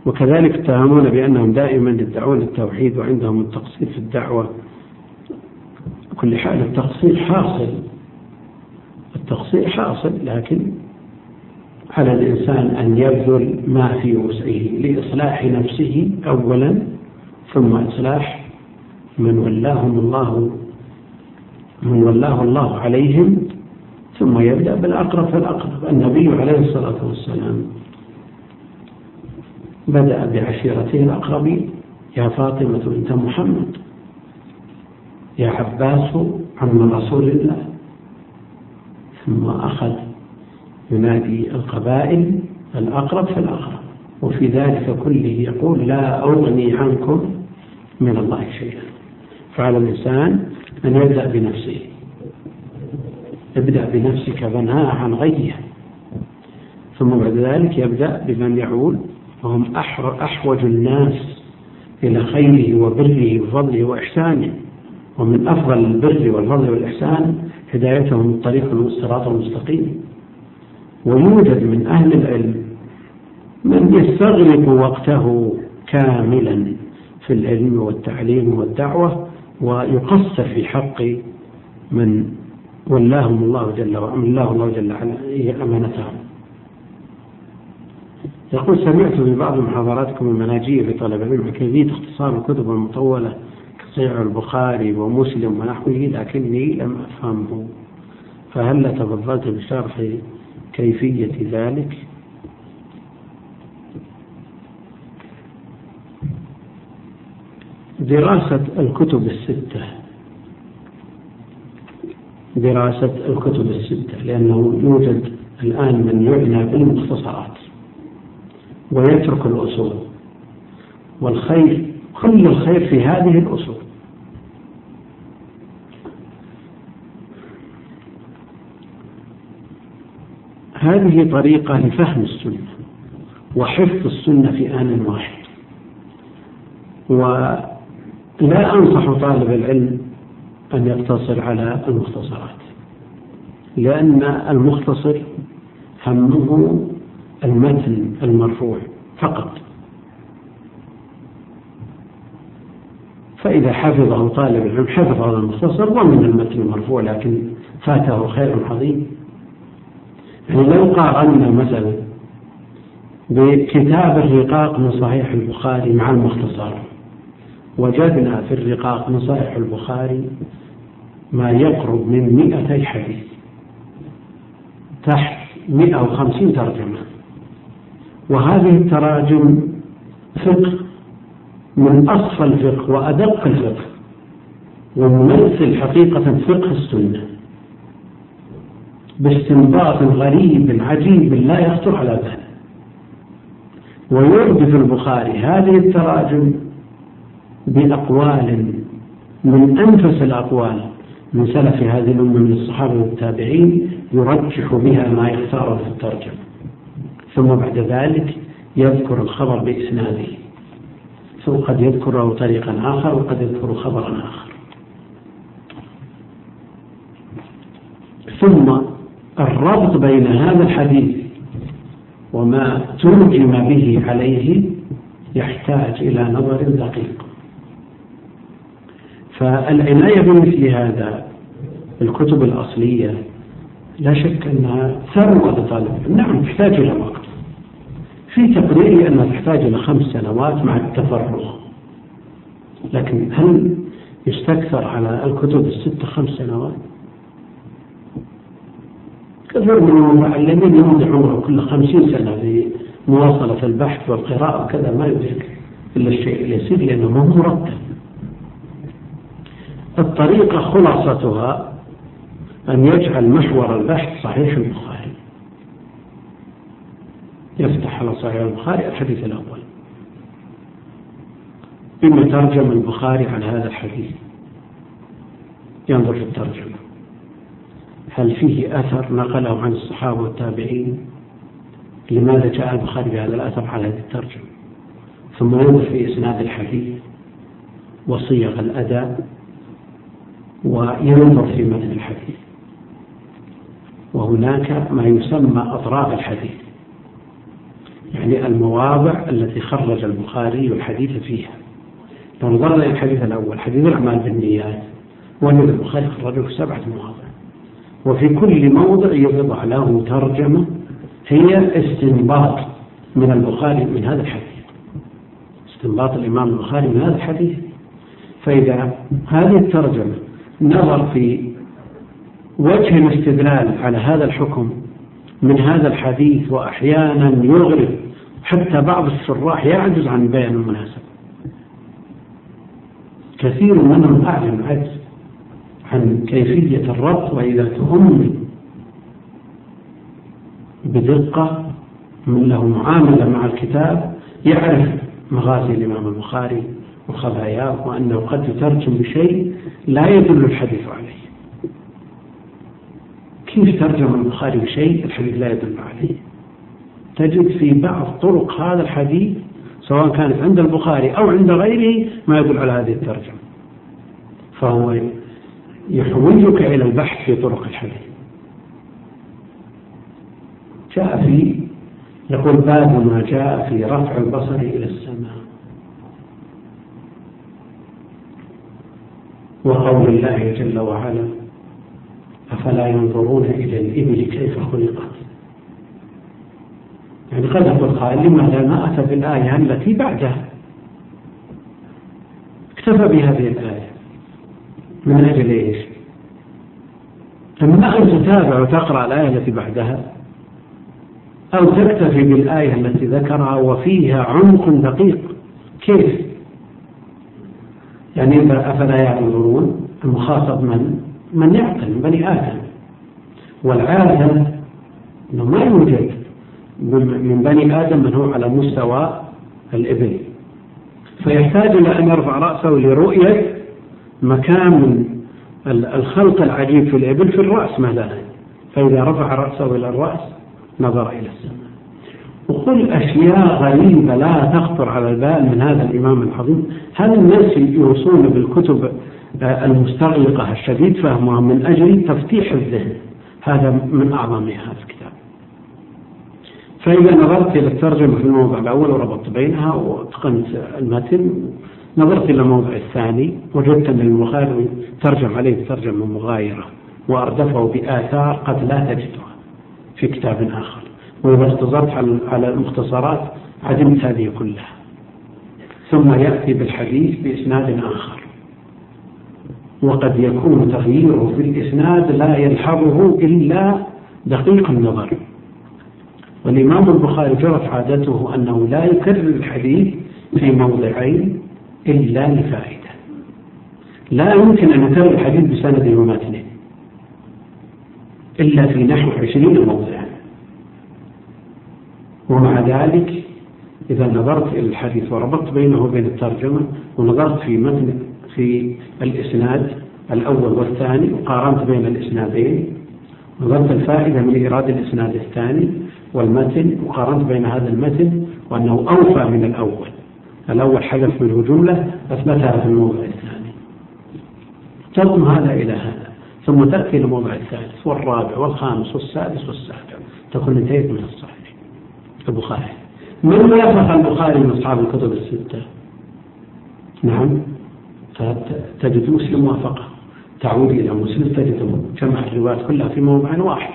وكذلك اتهمون بأنهم دائما يدعون التوحيد وعندهم التقصير في الدعوة. كل حال التقصير حاصل. التقصير حاصل لكن على الإنسان أن يبذل ما في وسعه لإصلاح نفسه أولا ثم إصلاح من ولاهم الله من ولاه الله عليهم ثم يبدأ بالأقرب فالأقرب النبي عليه الصلاة والسلام. بدأ بعشيرته الأقربين يا فاطمة بنت محمد يا عباس عم رسول الله. ثم أخذ ينادي القبائل الأقرب فالأقرب. وفي ذلك كله يقول لا أغني عنكم من الله شيئا. فعلى الإنسان أن يبدأ بنفسه. ابدأ بنفسك بناء عن غيه. ثم بعد ذلك يبدأ بمن يعول. وهم أحوج الناس إلى خيره وبره وفضله وإحسانه. ومن أفضل البر والفضل والإحسان هدايتهم الطريق الصراط المستقيم. ويوجد من أهل العلم من يستغرق وقته كاملا في العلم والتعليم والدعوة ويقصر في حق من ولاهم الله جل وعلا الله جل وعلا أمانتهم يقول سمعت في بعض محاضراتكم المناجية لطلب العلم كيفية اختصار الكتب المطولة كصحيح البخاري ومسلم ونحوه لكني لم أفهمه فهل تفضلت بشرح كيفية ذلك؟ دراسة الكتب الستة. دراسة الكتب الستة لأنه يوجد الآن من يعنى بالمختصرات ويترك الأصول. والخير كل الخير في هذه الأصول. هذه طريقة لفهم السنة وحفظ السنة في آن واحد. ولا أنصح طالب العلم أن يقتصر على المختصرات؟ لأن المختصر همه المتن المرفوع فقط. فإذا حفظه طالب العلم حفظ هذا المختصر ومن المتن المرفوع لكن فاته خير عظيم. يعني لو قارنا مثلا بكتاب الرقاق من صحيح البخاري مع المختصر وجدنا في الرقاق من صحيح البخاري ما يقرب من مئتي حديث. تحت مئة وخمسين ترجمة. وهذه التراجم فقه من أصفى الفقه وأدق الفقه وممثل حقيقة فقه السنة. باستنباط غريب عجيب لا يخطر على بال. ويردف البخاري هذه التراجم بأقوال من أنفس الأقوال من سلف هذه الأمة من الصحابة والتابعين يرجح بها ما يختاره في الترجمة. ثم بعد ذلك يذكر الخبر بإسناده. ثم قد يذكره طريقا آخر وقد يذكر خبرا آخر. ثم الربط بين هذا الحديث وما ترجم به عليه يحتاج إلى نظر دقيق. فالعناية بمثل هذا الكتب الأصلية لا شك أنها ثروة لطالب نعم تحتاج إلى وقت. في تقديري أنها تحتاج إلى خمس سنوات مع التفرغ. لكن هل يستكثر على الكتب الستة خمس سنوات؟ كثير من المعلمين يمضي عمره كل خمسين سنة في مواصلة البحث والقراءة وكذا ما يدرك إلا الشيء اليسير لأنه ما مرتب. الطريقة خلاصتها أن يجعل محور البحث صحيح البخاري. يفتح على صحيح البخاري الحديث الأول. إما ترجم البخاري عن هذا الحديث. ينظر في الترجمة. هل فيه أثر نقله عن الصحابة والتابعين؟ لماذا جاء البخاري بهذا الأثر على هذه الترجمة؟ ثم ينظر في إسناد الحديث وصيغ الأداء وينظر في متن الحديث. وهناك ما يسمى أطراف الحديث يعني المواضع التي خرج البخاري الحديث فيها. لو نظرنا إلى الحديث الأول حديث الأعمال بالنيات وأن البخاري خرجه في سبعة مواضع. وفي كل موضع يوضع له ترجمة هي استنباط من البخاري من هذا الحديث. استنباط الإمام البخاري من هذا الحديث. فإذا هذه الترجمة نظر في وجه الاستدلال على هذا الحكم من هذا الحديث وأحيانا يغرب حتى بعض الشراح يعجز عن بيان المناسبة كثير منهم أعلم عجز عن كيفية الربط وإذا تؤمن بدقة من له معاملة مع الكتاب يعرف مغازي الإمام البخاري وخباياه وأنه قد يترجم بشيء لا يدل الحديث عليه. كيف ترجم البخاري بشيء الحديث لا يدل عليه؟ تجد في بعض طرق هذا الحديث سواء كانت عند البخاري أو عند غيره ما يدل على هذه الترجمة. فهو يحوجك إلى البحث في طرق الحديث. جاء في يقول باب ما جاء في رفع البصر إلى السماء. وقول الله جل وعلا أفلا ينظرون إلى الإبل كيف خلقت؟ يعني قد يقول قائل لماذا ما أتى بالآية التي بعدها؟ اكتفى بهذه الآية. من أجل إيش؟ أما أن تتابع وتقرأ الآية التي بعدها أو تكتفي بالآية التي ذكرها وفيها عمق دقيق كيف؟ يعني أفلا يعقلون المخاطب من؟ من يعقل من بني آدم. والعادة أنه ما يوجد من بني آدم من هو على مستوى الإبل. فيحتاج إلى أن يرفع رأسه لرؤية مكان الخلق العجيب في الإبل في الرأس مثلا. فإذا رفع رأسه إلى الرأس نظر إلى السماء. وقل أشياء غريبة لا تخطر على البال من هذا الإمام العظيم. هل الناس يوصون بالكتب المستغلقة الشديد فهمها من أجل تفتيح الذهن؟ هذا من أعظمها هذا الكتاب. فإذا نظرت إلى الترجمة في الموضع الأول وربطت بينها واتقنت المتن نظرت إلى الموضع الثاني وجدت أن البخاري ترجم عليه ترجمة مغايرة وأردفه بآثار قد لا تجدها في كتاب آخر. وإذا استظرت على المختصرات عدمت هذه كلها. ثم يأتي بالحديث بإسناد آخر. وقد يكون تغييره في الإسناد لا يلحظه إلا دقيق النظر. والإمام البخاري جرت عادته أنه لا يكرر الحديث في موضعين إلا لفائدة. لا يمكن أن يكرر الحديث بسند ومتنه إلا في نحو عشرين موضعا ومع ذلك إذا نظرت إلى الحديث وربطت بينه وبين الترجمة ونظرت في متن في الإسناد الأول والثاني وقارنت بين الإسنادين نظرت الفائدة من إيراد الإسناد الثاني والمتن وقارنت بين هذا المتن وأنه أوفى من الأول. الأول حدث منه جملة أثبتها في الموضع الثاني. تضم هذا إلى هذا ثم تأتي الموضع الثالث والرابع والخامس والسادس والسابع تكون انتهيت من الصحيح. البخاري. من وافق البخاري من أصحاب الكتب الستة؟ نعم. تجد مسلم وافقه. تعود إلى مسلم تجد جمع الروايات كلها في موضع واحد.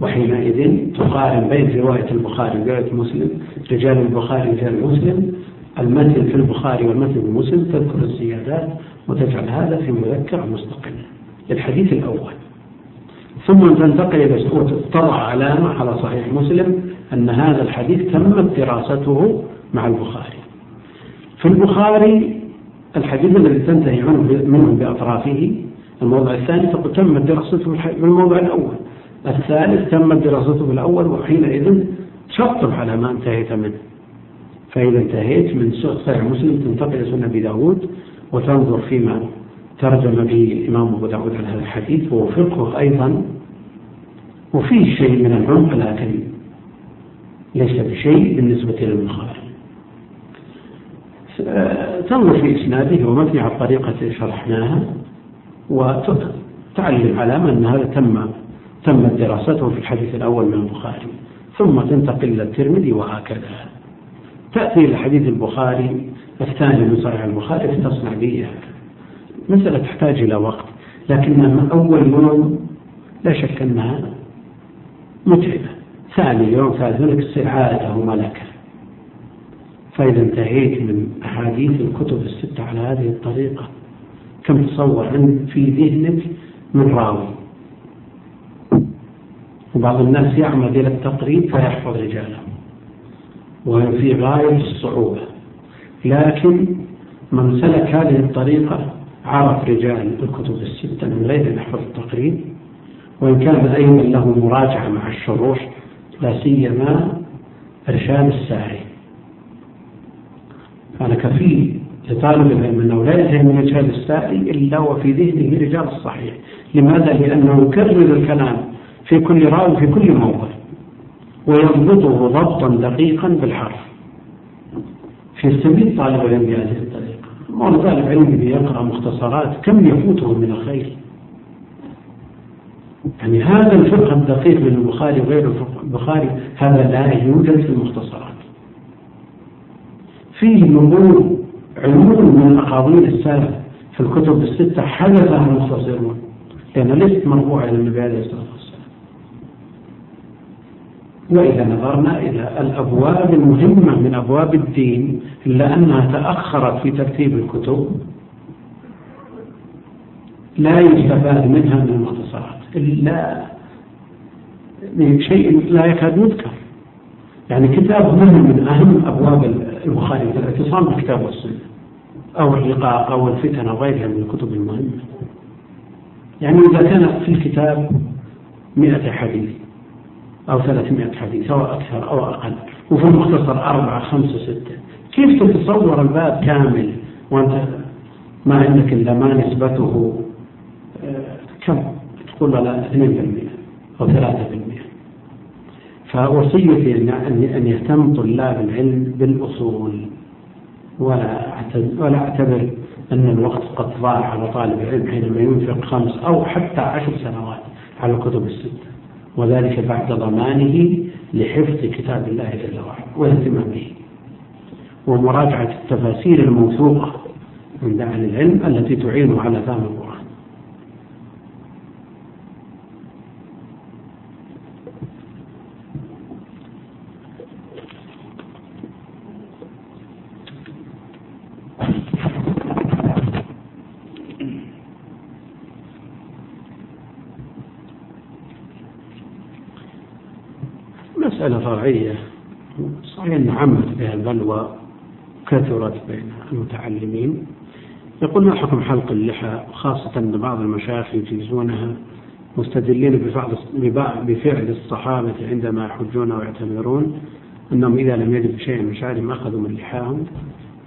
وحينئذ تقارن بين رواية البخاري ورواية مسلم رجال البخاري رجال مسلم. المتن في البخاري والمتن في مسلم تذكر الزيادات وتجعل هذا في مذكر مستقل. للحديث الأول. ثم تنتقل إلى تضع علامة على صحيح مسلم أن هذا الحديث تمت دراسته مع البخاري. في البخاري الحديث الذي تنتهي منه بأطرافه الموضع الثاني تقول تمت دراسته في الموضع الأول. الثالث تمت دراسته في الأول وحينئذ تشطب على ما انتهيت منه. فإذا انتهيت من صحيح مسلم تنتقل إلى سنة أبي داود وتنظر فيما ترجم به الإمام أبو داود على هذا الحديث وهو فقه أيضا وفيه شيء من العمق لكن ليس بشيء بالنسبة للبخاري. تنظر في إسناده ومبني على الطريقة التي شرحناها وتعلم علامة أن هذا تم تمت دراسته في الحديث الأول من البخاري ثم تنتقل إلى الترمذي وهكذا. تأتي إلى حديث البخاري الثاني من صحيح البخاري فتصنع به مسألة تحتاج إلى وقت لكن أول يوم لا شك أنها متعبة. ثاني يوم ثالث يوم تصير عادة وملكة فإذا انتهيت من أحاديث الكتب الستة على هذه الطريقة كم تصور في ذهنك من راوي؟ وبعض الناس يعمد إلى التقريب فيحفظ رجاله. وفي غاية الصعوبة. لكن من سلك هذه الطريقة عرف رجال الكتب الستة من غير أن يحفظ التقريب وإن كان أيضا له مراجعة مع الشروح لا سيما إرشاد الساري. كان كفيل لطالب العلم أنه لا ينتهي من إرشاد الساري إلا وفي ذهنه رجال الصحيح. لماذا؟ لأنه يكرر الكلام في كل راو في كل موضع ويضبطه ضبطا دقيقا بالحرف. في سبيل طالب العلم طالب علم يقرأ مختصرات كم يفوته من الخير؟ يعني هذا الفقه الدقيق من البخاري وغير البخاري هذا لا يوجد في المختصرات. فيه نمو علوم من أقاويل السلف في الكتب الستة حذفها المختصرون. لأن ليست مرفوعة إلى النبي عليه الصلاة وإذا نظرنا إلى الأبواب المهمة من أبواب الدين إلا أنها تأخرت في ترتيب الكتب لا يستفاد منها من المختصرات. إلا شيء لا يكاد يذكر. يعني كتاب مهم من أهم أبواب البخاري في الاعتصام بالكتاب والسنة أو الرقاق أو الفتن أو غيرها من الكتب المهمة. يعني إذا كان في الكتاب مئة حديث أو ثلاثمائة حديث أو أكثر أو أقل. وفي المختصر أربعة خمسة ستة. كيف تتصور الباب كامل؟ وأنت ما عندك إلا ما نسبته آه، كم؟ تقول لا 2% أو 3% فوصيتي أن يهتم طلاب العلم بالأصول. ولا ولا أعتبر أن الوقت قد ضاع على طالب العلم حينما ينفق خمس أو حتى عشر سنوات على الكتب الستة. وذلك بعد ضمانه لحفظ كتاب الله جل وعلا والاهتمام به ومراجعة التفاسير الموثوقة عند أهل العلم التي تعين على فهم القرآن مسألة فرعية صحيح أن عمت بها البلوى كثرت بين المتعلمين. يقول ما حكم حلق اللحى؟ خاصة أن بعض المشايخ يجيزونها مستدلين بفعل الصحابة عندما يحجون ويعتمرون أنهم إذا لم يجدوا شيئا من شعرهم أخذوا من لحاهم.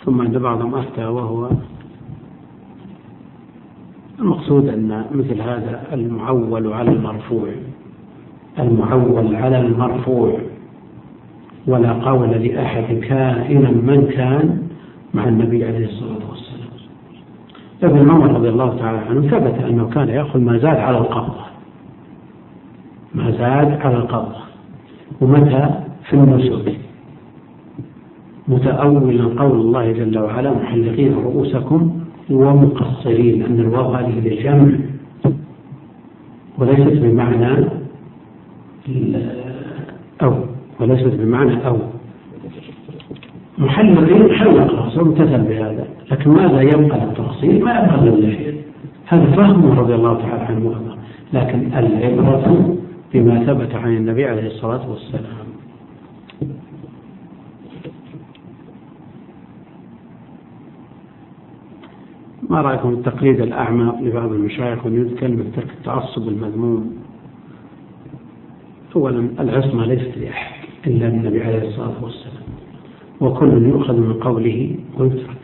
ثم عند بعضهم أفتى وهو المقصود أن مثل هذا المعول على المرفوع. المعول على المرفوع. ولا قول لأحد كائنا من كان مع النبي عليه الصلاة والسلام. ابن عمر رضي الله تعالى عنه ثبت أنه كان يأخذ ما زاد على القبضة. ما زاد على القبضة. ومتى؟ في النسك متأولا قول الله جل وعلا محلقين رؤوسكم ومقصرين أن الواو هذه للجمع. وليست بمعنى أو وليست بمعنى أو. محلل حلق رأسه امتثل بهذا. لكن ماذا يبقى للتفصيل ما يبقى للشيء هذا فهمه رضي الله تعالى عنه وأرضاه. لكن العبرة بما ثبت عن النبي عليه الصلاة والسلام. ما رأيكم التقليد الأعمى لبعض المشايخ ويذكر كلمة ترك التعصب المذموم؟ أولا العصمة ليست لأحد إلا النبي عليه الصلاة والسلام. وكل يؤخذ من قوله ويترك.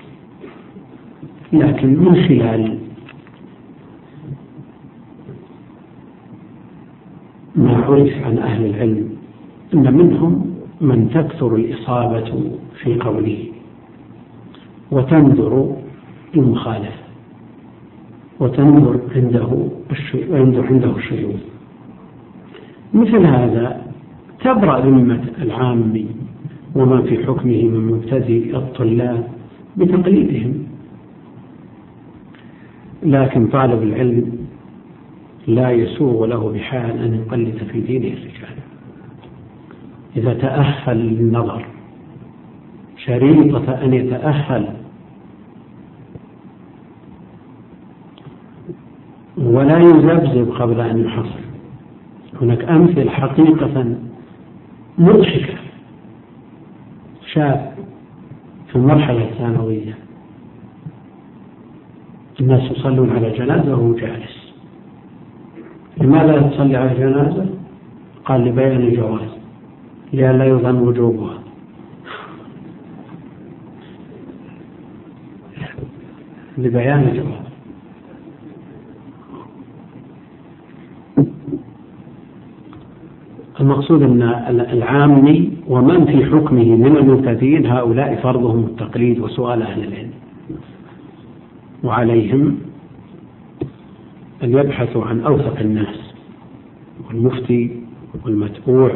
لكن من خلال ما عرف عن أهل العلم أن منهم من تكثر الإصابة في قوله وتندر المخالفة وتندر عنده ويندر عنده مثل هذا تبرأ ذمة العامي وما في حكمه من مبتدئ الطلاب بتقليدهم. لكن طالب العلم لا يسوغ له بحال أن يقلد في دينه الرجال. إذا تأهل للنظر شريطة أن يتأهل ولا يذبذب قبل أن يحصل. هناك أمثل حقيقة مضحكة. شاب في المرحلة الثانوية. الناس يصلون على جنازة وهو جالس. لماذا تصلي على الجنازة؟ قال لبيان الجواز لئلا يظن وجوبها. لبيان الجواز المقصود أن العامي ومن في حكمه من المبتدئين هؤلاء فرضهم التقليد وسؤال أهل العلم. وعليهم أن يبحثوا عن أوثق الناس المفتي والمتبوع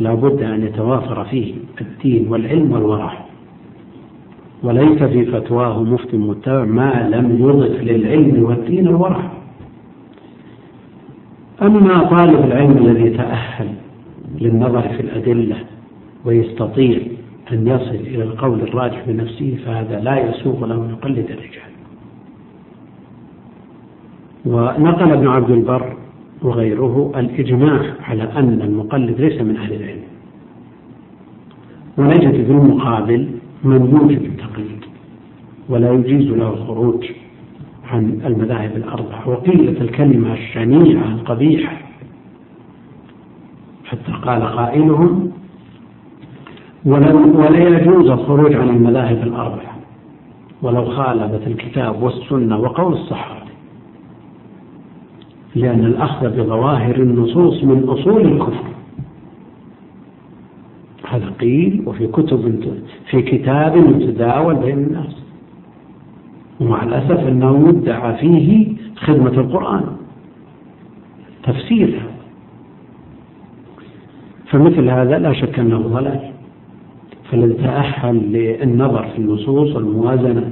لا بد أن يتوافر فيه الدين والعلم والورع. وليس في فتواه مفتي متبع ما لم يضف للعلم والدين الورع. أما طالب العلم الذي تأهل للنظر في الأدلة ويستطيع أن يصل إلى القول الراجح بنفسه فهذا لا يسوغ له أن يقلد الرجال. ونقل ابن عبد البر وغيره الإجماع على أن المقلد ليس من أهل العلم. ونجد في المقابل من يوجب التقليد ولا يجيز له الخروج. عن المذاهب الأربعة وقيلت الكلمة الشنيعة القبيحة. حتى قال قائلهم ولا يجوز الخروج عن المذاهب الأربعة ولو خالفت الكتاب والسنة وقول الصحابة لأن الأخذ بظواهر النصوص من أصول الكفر. هذا قيل وفي كتب في كتاب يتداول بين الناس. ومع الأسف أنه يدعى فيه خدمة القرآن. تفسير فمثل هذا لا شك أنه ضلال. فالذي تأهل للنظر في النصوص والموازنة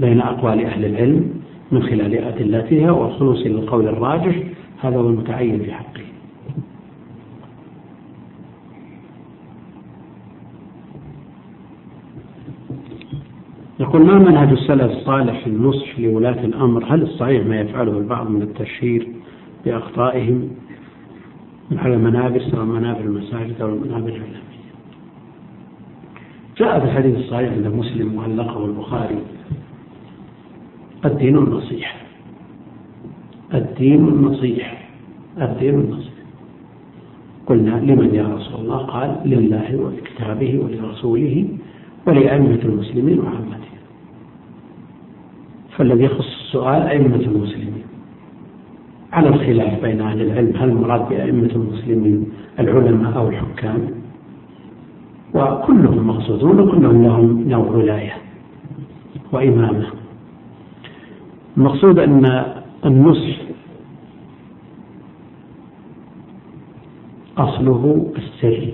بين أقوال أهل العلم من خلال أدلتها والخلوص للقول الراجح. هذا هو المتعين في حقه. يقول ما منهج السلف الصالح في النصح لولاة الأمر؟ هل الصحيح ما يفعله البعض من التشهير بأخطائهم؟ على المنابر سواء منابر المساجد أو المنابر العلمية. جاء في الحديث الصحيح عند مسلم معلقه البخاري الدين النصيحة الدين النصيحة الدين النصيحة قلنا لمن يا رسول الله؟ قال لله ولكتابه ولرسوله ولأئمة المسلمين وعامتهم فالذي يخص السؤال أئمة المسلمين. على الخلاف بين أهل العلم هل المراد بأئمة المسلمين العلماء أو الحكام؟ وكلهم مقصودون وكلهم لهم نوع ولاية وإمامة. المقصود أن النصح أصله السر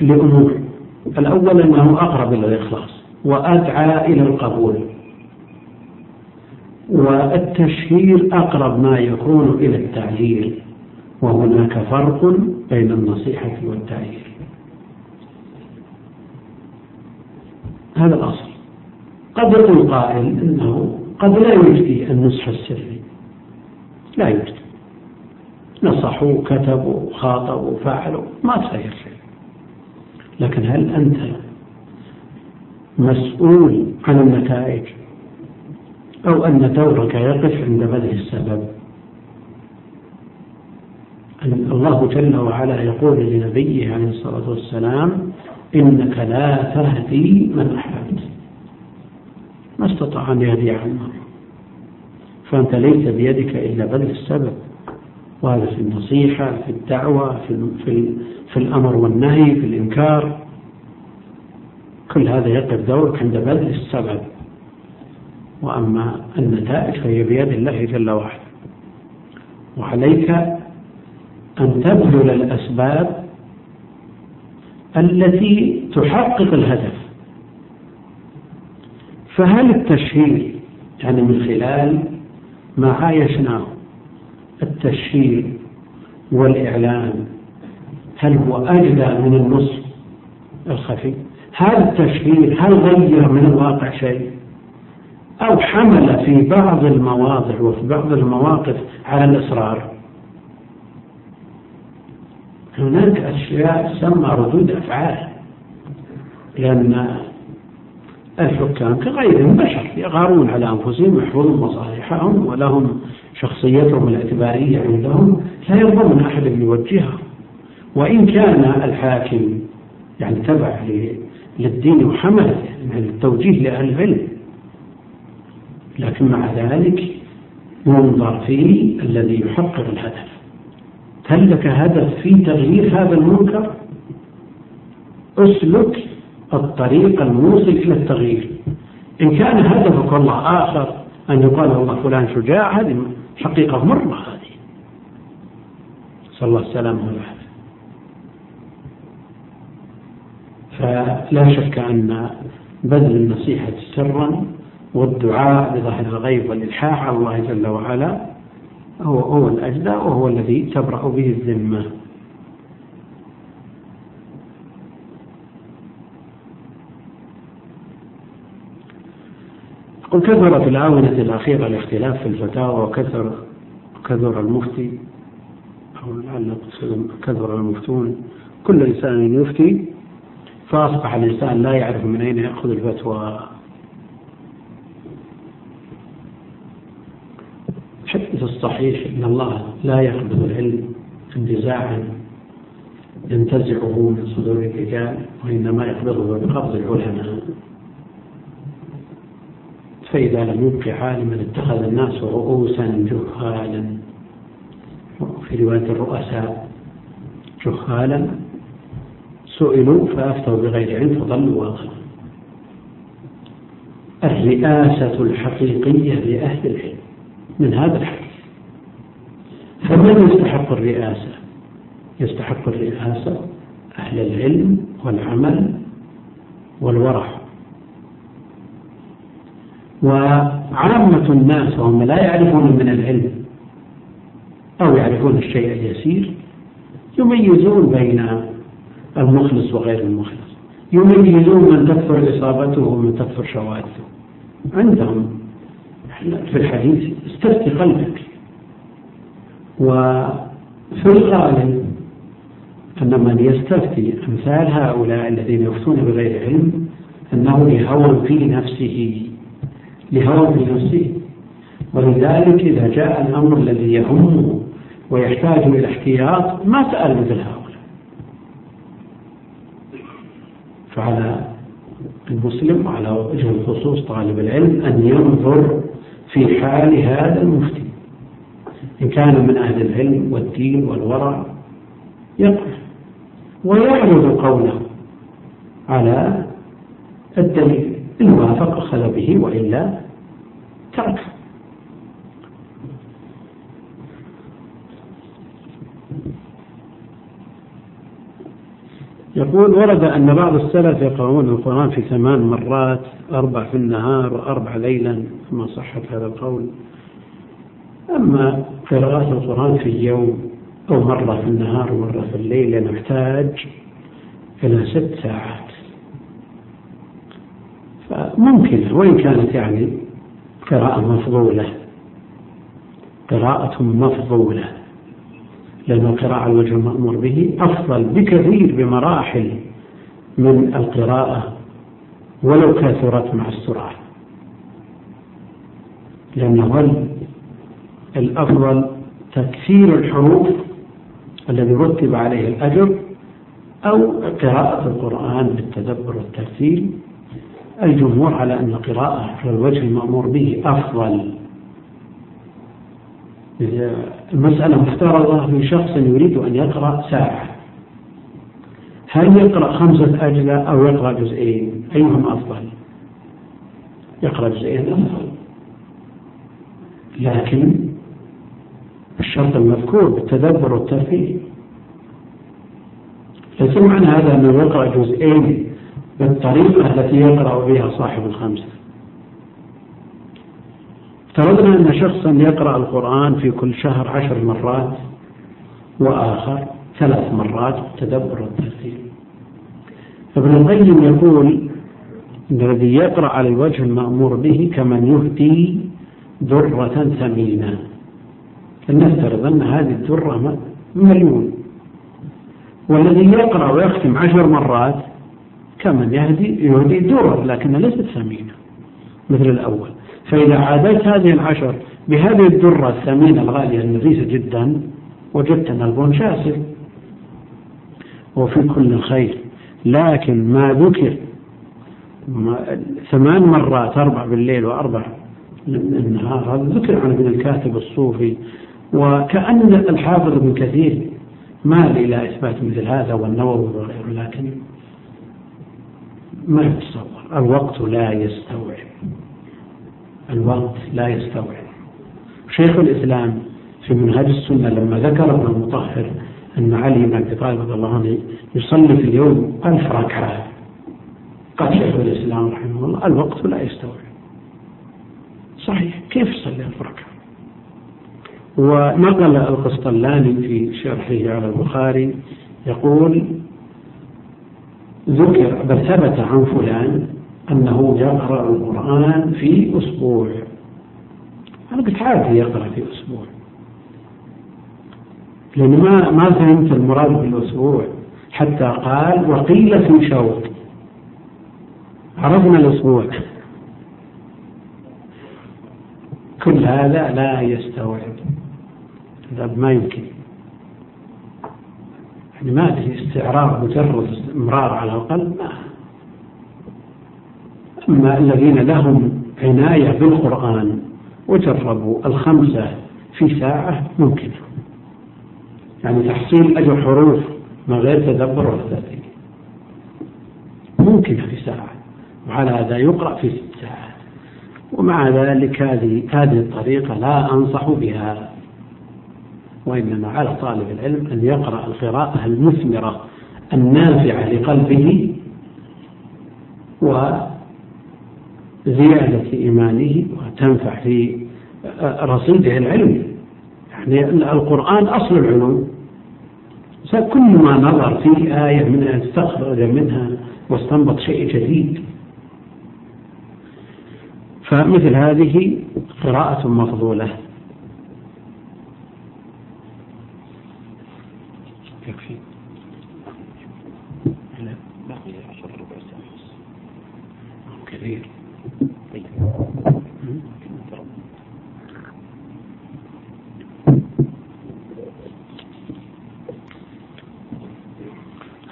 لأمور. الأول أنه أقرب إلى الإخلاص. وأدعى إلى القبول. والتشهير أقرب ما يكون إلى التعيير وهناك فرق بين النصيحة والتعيير هذا الأصل. قد يقول قائل أنه قد لا يجدي النصح السري. لا يجدي. نصحوا كتبوا خاطبوا فعلوا ما تغير شيء. لكن هل أنت مسؤول عن النتائج أو أن دورك يقف عند بذل السبب. الله جل وعلا يقول لنبيه عليه الصلاة والسلام إنك لا تهدي من أحببت. ما استطاع أن يهدي عمر فأنت ليس بيدك إلا بذل السبب. وهذا في النصيحة في الدعوة في, في, في الأمر والنهي في الإنكار. كل هذا يقف دورك عند بذل السبب. وأما النتائج فهي بيد الله جل وعلا. وعليك أن تبذل الأسباب التي تحقق الهدف. فهل التشهير يعني من خلال ما عايشناه التشهير والإعلان هل هو أجدى من النصف الخفي؟ هل التشهير هل غير من الواقع شيء؟ أو حمل في بعض المواضع وفي بعض المواقف على الإصرار. هناك أشياء تسمى ردود أفعال لأن الحكام كغيرهم بشر يغارون على أنفسهم يحفظون مصالحهم ولهم شخصيتهم الاعتبارية عندهم لا يرضون أحد يوجههم وإن كان الحاكم يعني تبع للدين وحمل يعني التوجيه لأهل العلم. لكن مع ذلك ينظر فيه الذي يحقق الهدف. هل لك هدف في تغيير هذا المنكر؟ أسلك الطريق الموصل إلى التغيير. إن كان هدفك والله آخر أن يقال والله فلان شجاع هذه حقيقة مرة هذه. صلى الله السلامة والعافية فلا شك أن بذل النصيحة سرا والدعاء بظهر الغيب والإلحاح على الله جل وعلا هو هو الأجدى وهو الذي تبرأ به الذمة. قل كثر في الآونة الأخيرة الاختلاف في الفتاوى وكثر كثر المفتي أو لعل كثر المفتون. كل إنسان يفتي فأصبح الإنسان لا يعرف من أين يأخذ الفتوى. الحديث الصحيح أن الله لا يقبض العلم انتزاعا ينتزعه من صدور الرجال وإنما يقبضه بقبض العلماء. فإذا لم يبق عالما اتخذ الناس رؤوسا جهالا. في رواية الرؤساء جهالا سئلوا فأفتوا بغير علم فضلوا وأضلوا الرئاسة الحقيقية لأهل العلم من هذا الحديث. فمن يستحق الرئاسة؟ يستحق الرئاسة أهل العلم والعمل والورع. وعامة الناس وهم لا يعرفون من العلم أو يعرفون الشيء اليسير يميزون بين المخلص وغير المخلص. يميزون من تكثر إصابته ومن تكثر شواذه عندهم في الحديث استفتي قلبك. وفي الغالب أن من يستفتي أمثال هؤلاء الذين يفتون بغير علم أنه لهوى في نفسه لهوى في نفسه. ولذلك إذا جاء الأمر الذي يهمه ويحتاج إلى احتياط ما سأل مثل هؤلاء. فعلى المسلم وعلى وجه الخصوص طالب العلم أن ينظر في حال هذا المفتي. إن كان من أهل العلم والدين والورع يقف ويعرض قوله على الدليل. إن وافق أخذ به وإلا ترك يقول ورد أن بعض السلف يقرؤون القرآن في ثمان مرات أربع في النهار وأربع ليلا ما صحة هذا القول. أما قراءة القرآن في اليوم أو مرة في النهار ومرة في الليل نحتاج إلى ست ساعات. فممكن وإن كانت يعني قراءة مفضولة. قراءة مفضولة. لأن القراءة على الوجه المأمور به أفضل بكثير بمراحل من القراءة ولو كثرت مع السرعة. لأنه الأفضل تكثير الحروف الذي رتب عليه الأجر أو قراءة القرآن بالتدبر والترتيل. الجمهور على أن القراءة على الوجه المأمور به أفضل. المسألة مفترضة في شخص يريد أن يقرأ ساعة. هل يقرأ خمسة أجزاء أو يقرأ جزئين؟ أيهم أفضل؟ يقرأ جزئين أفضل. لكن الشرط المذكور بالتدبر والترفيه. ليس معنى هذا أنه يقرأ جزئين بالطريقة التي يقرأ بها صاحب الخمسة. افترضنا أن شخصا يقرأ القرآن في كل شهر عشر مرات وآخر ثلاث مرات تدبر والترتيب ابن القيم يقول الذي يقرأ على الوجه المأمور به كمن يهدي درة ثمينة. فلنفترض أن هذه الدرة مليون. والذي يقرأ ويختم عشر مرات كمن يهدي يهدي درر لكنها ليست ثمينة. مثل الأول. فإذا عادلت هذه العشر بهذه الدرة الثمينة الغالية النفيسة جدا وجدت أن البون شاسر وفي كل خير لكن ما ذكر ثمان مرات أربع بالليل وأربع النهار هذا ذكر عن ابن الكاتب الصوفي. وكأن الحافظ ابن كثير مال إلى إثبات مثل هذا والنووي وغيره لكن ما يتصور الوقت لا يستوعب. الوقت لا يستوعب. شيخ الإسلام في منهج السنة لما ذكر ابن المطهر أن علي بن أبي طالب رضي الله عنه يصلي في اليوم ألف ركعة. قال شيخ الإسلام رحمه الله الوقت لا يستوعب. صحيح كيف يصلي ألف ركعة؟ ونقل القسطلاني في شرحه على البخاري؟ يقول ذكر بل ثبت عن فلان أنه يقرأ القرآن في أسبوع. أنا قلت عادي يقرأ في أسبوع. لأن ما ما فهمت المراد بالأسبوع. حتى قال وقيل في شوط عرفنا الأسبوع. كل هذا لا يستوعب. هذا ما يمكن. يعني ما في استعراض مجرد امرار على القلب. ما أما الذين لهم عناية بالقرآن وجربوا الخمسة في ساعة ممكن. يعني تحصيل أجر حروف من غير تدبر ولا ممكن في ساعة. وعلى هذا يقرأ في ست ساعات. ومع ذلك هذه هذه الطريقة لا أنصح بها. وإنما على طالب العلم أن يقرأ القراءة المثمرة النافعة لقلبه. وزيادة إيمانه وتنفع في رصيده العلمي يعني القرآن أصل العلوم. كل ما نظر في آية من أن استخرج منها واستنبط شيء جديد. فمثل هذه قراءة مفضولة. يكفي لا باقي عشر ربع ساعة كثير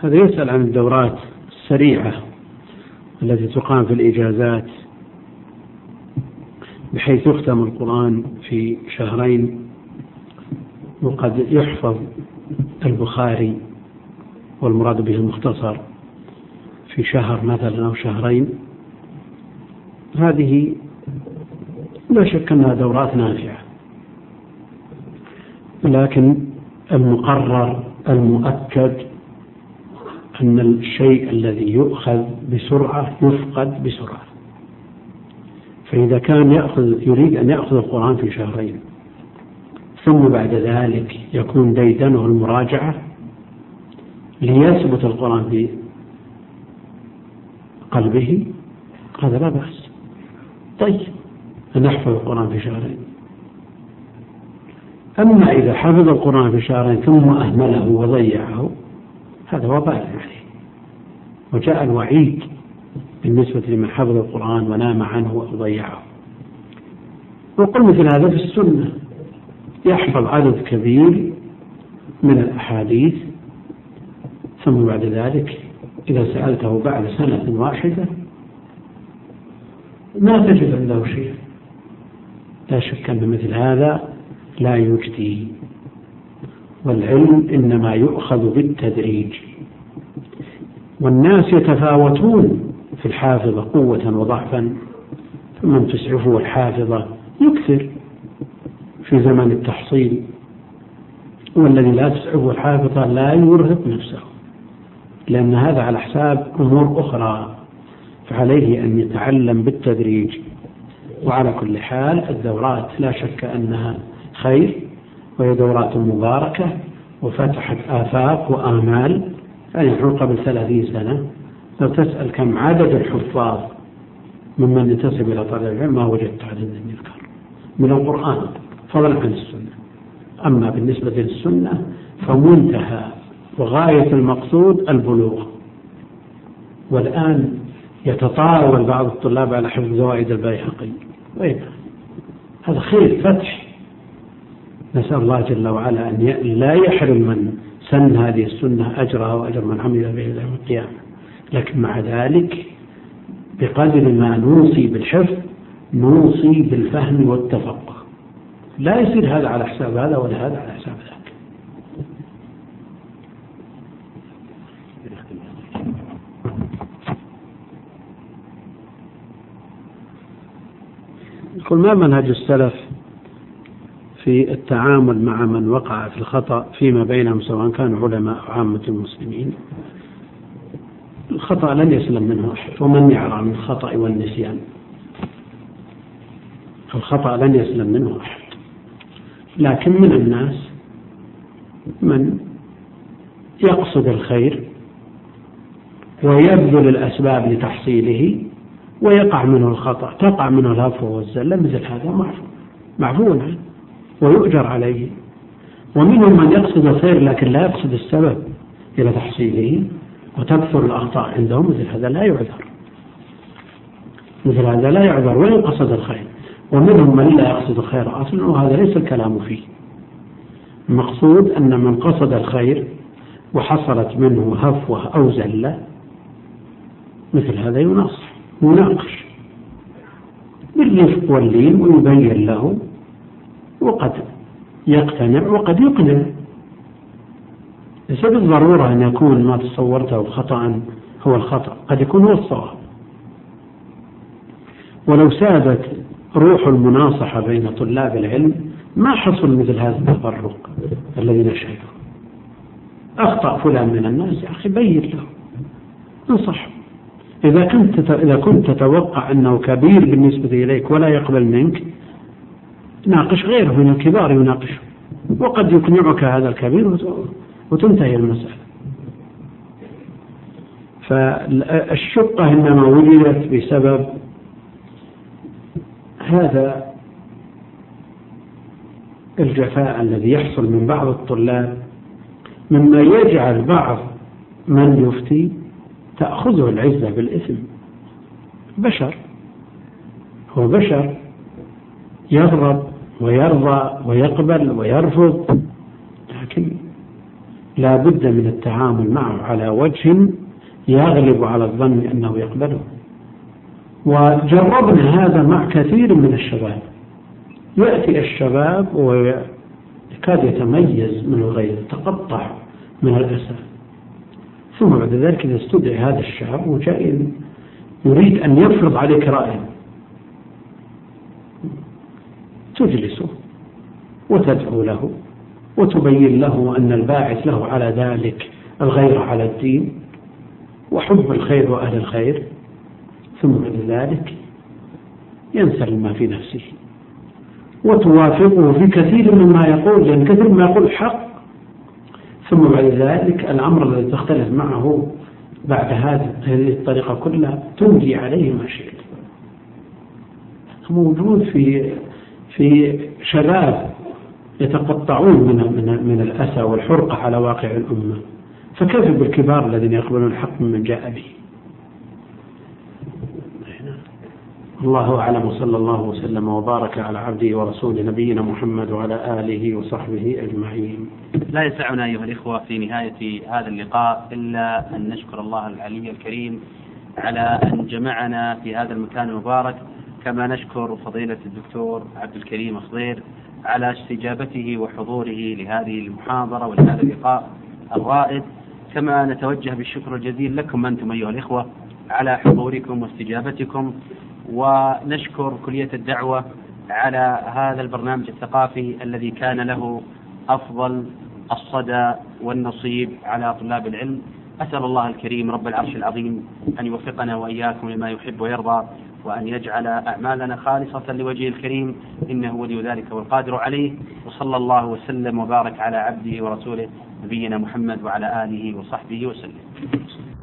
هذا يسأل عن الدورات السريعة التي تقام في الإجازات بحيث يختم القرآن في شهرين وقد يحفظ البخاري والمراد به المختصر في شهر مثلا أو شهرين. هذه لا شك أنها دورات نافعة لكن المقرر المؤكد أن الشيء الذي يؤخذ بسرعة يفقد بسرعة. فإذا كان يأخذ يريد أن يأخذ القرآن في شهرين ثم بعد ذلك يكون ديدنه المراجعة ليثبت القرآن في قلبه هذا لا بأس. طيب أن يحفظ القرآن في شهرين. أما إذا حفظ القرآن في شهرين ثم أهمله وضيعه هذا وبال عليه وجاء الوعيد بالنسبة لمن حفظ القرآن ونام عنه وضيعه. وقل مثل هذا في السنة. يحفظ عدد كبير من الأحاديث ثم بعد ذلك إذا سألته بعد سنة واحدة ما تجد عنده شيء لا شك أن مثل هذا لا يجدي. والعلم إنما يؤخذ بالتدريج. والناس يتفاوتون في الحافظة قوة وضعفا فمن تسعفه الحافظة يكثر في زمن التحصيل. والذي لا تسعفه الحافظة لا يرهق نفسه لأن هذا على حساب أمور أخرى فعليه أن يتعلم بالتدريج. وعلى كل حال الدورات لا شك أنها خير. وهي دورات مباركة وفتحت آفاق وآمال. يعني قبل ثلاثين سنة. لو تسأل كم عدد الحفاظ ممن ينتسب إلى طالب العلم ما وجدت عددا يذكر. من القرآن فضلا عن السنة. أما بالنسبة للسنة فمنتهى وغاية المقصود البلوغ. والآن يتطاول بعض الطلاب على حفظ زوائد البيهقي. طيب هذا خير فتح. نسأل الله جل وعلا أن لا يحرم من سن هذه السنة أجرها وأجر من عمل به إلى يوم القيامة. لكن مع ذلك بقدر ما نوصي بالحفظ نوصي بالفهم والتفقه. لا يصير هذا على حساب هذا ولا هذا على حساب ذاك. يقول ما منهج السلف؟ في التعامل مع من وقع في الخطأ فيما بينهم سواء كانوا علماء أو عامة المسلمين. الخطأ لن يسلم منه أحد ومن يعرى من الخطأ والنسيان. الخطأ لن يسلم منه أحد. لكن من الناس من يقصد الخير ويبذل الأسباب لتحصيله ويقع منه الخطأ. تقع منه الهفوة والزلة مثل هذا معفو. معفو عنه ويؤجر عليه. ومنهم من يقصد الخير لكن لا يقصد السبب إلى تحصيله وتكثر الأخطاء عندهم مثل هذا لا يعذر. مثل هذا لا يعذر وإن قصد الخير. ومنهم من لا يقصد الخير أصلا وهذا ليس الكلام فيه. المقصود أن من قصد الخير وحصلت منه هفوة أو زلة مثل هذا يناقش. بالرفق واللين ويبين له وقد يقتنع وقد يقنع. ليس بالضرورة أن يكون ما تصورته خطأ هو الخطأ قد يكون هو الصواب. ولو سادت روح المناصحة بين طلاب العلم ما حصل مثل هذا التفرق الذي نشهده أخطأ فلان من الناس يا أخي بين له انصح. إذا كنت إذا كنت تتوقع أنه كبير بالنسبة إليك ولا يقبل منك ناقش غيره من الكبار يناقشه. وقد يقنعك هذا الكبير وتنتهي المسألة. فالشقة إنما وجدت بسبب هذا الجفاء الذي يحصل من بعض الطلاب مما يجعل بعض من يفتي تأخذه العزة بالإثم. بشر. هو بشر يغضب ويرضى ويقبل ويرفض لكن لا بد من التعامل معه على وجه يغلب على الظن أنه يقبله. وجربنا هذا مع كثير من الشباب. يأتي الشباب ويكاد يتميز من الغير تقطع من الأسى. ثم بعد ذلك إذا استدعي هذا الشاب وجاء يريد أن يفرض عليك رأيه تجلسه وتدعو له وتبين له أن الباعث له على ذلك الغير على الدين وحب الخير وأهل الخير ثم بعد ذلك ينسى ما في نفسه. وتوافقه في كثير مما يقول لأن كثير مما يقول حق. ثم بعد ذلك الأمر الذي تختلف معه بعد هذه الطريقة كلها تمضي عليه ما شئت. موجود في في شباب يتقطعون من من من الأسى والحرقة على واقع الأمة. فكيف بالكبار الذين يقبلون الحق ممن جاء به؟ الله أعلم وصلى الله وسلم وبارك على عبده ورسوله نبينا محمد وعلى آله وصحبه أجمعين. لا يسعنا أيها الإخوة في نهاية هذا اللقاء إلا أن نشكر الله العلي الكريم على أن جمعنا في هذا المكان المبارك كما نشكر فضيلة الدكتور عبد الكريم خضير على استجابته وحضوره لهذه المحاضرة ولهذا اللقاء الرائد. كما نتوجه بالشكر الجزيل لكم أنتم أيها الإخوة على حضوركم واستجابتكم ونشكر كلية الدعوة على هذا البرنامج الثقافي الذي كان له أفضل الصدى والنصيب على طلاب العلم. أسأل الله الكريم رب العرش العظيم أن يوفقنا وإياكم لما يحب ويرضى. وأن يجعل أعمالنا خالصة لوجهه الكريم إنه ولي ذلك والقادر عليه وصلى الله وسلم وبارك على عبده ورسوله نبينا محمد وعلى آله وصحبه وسلم.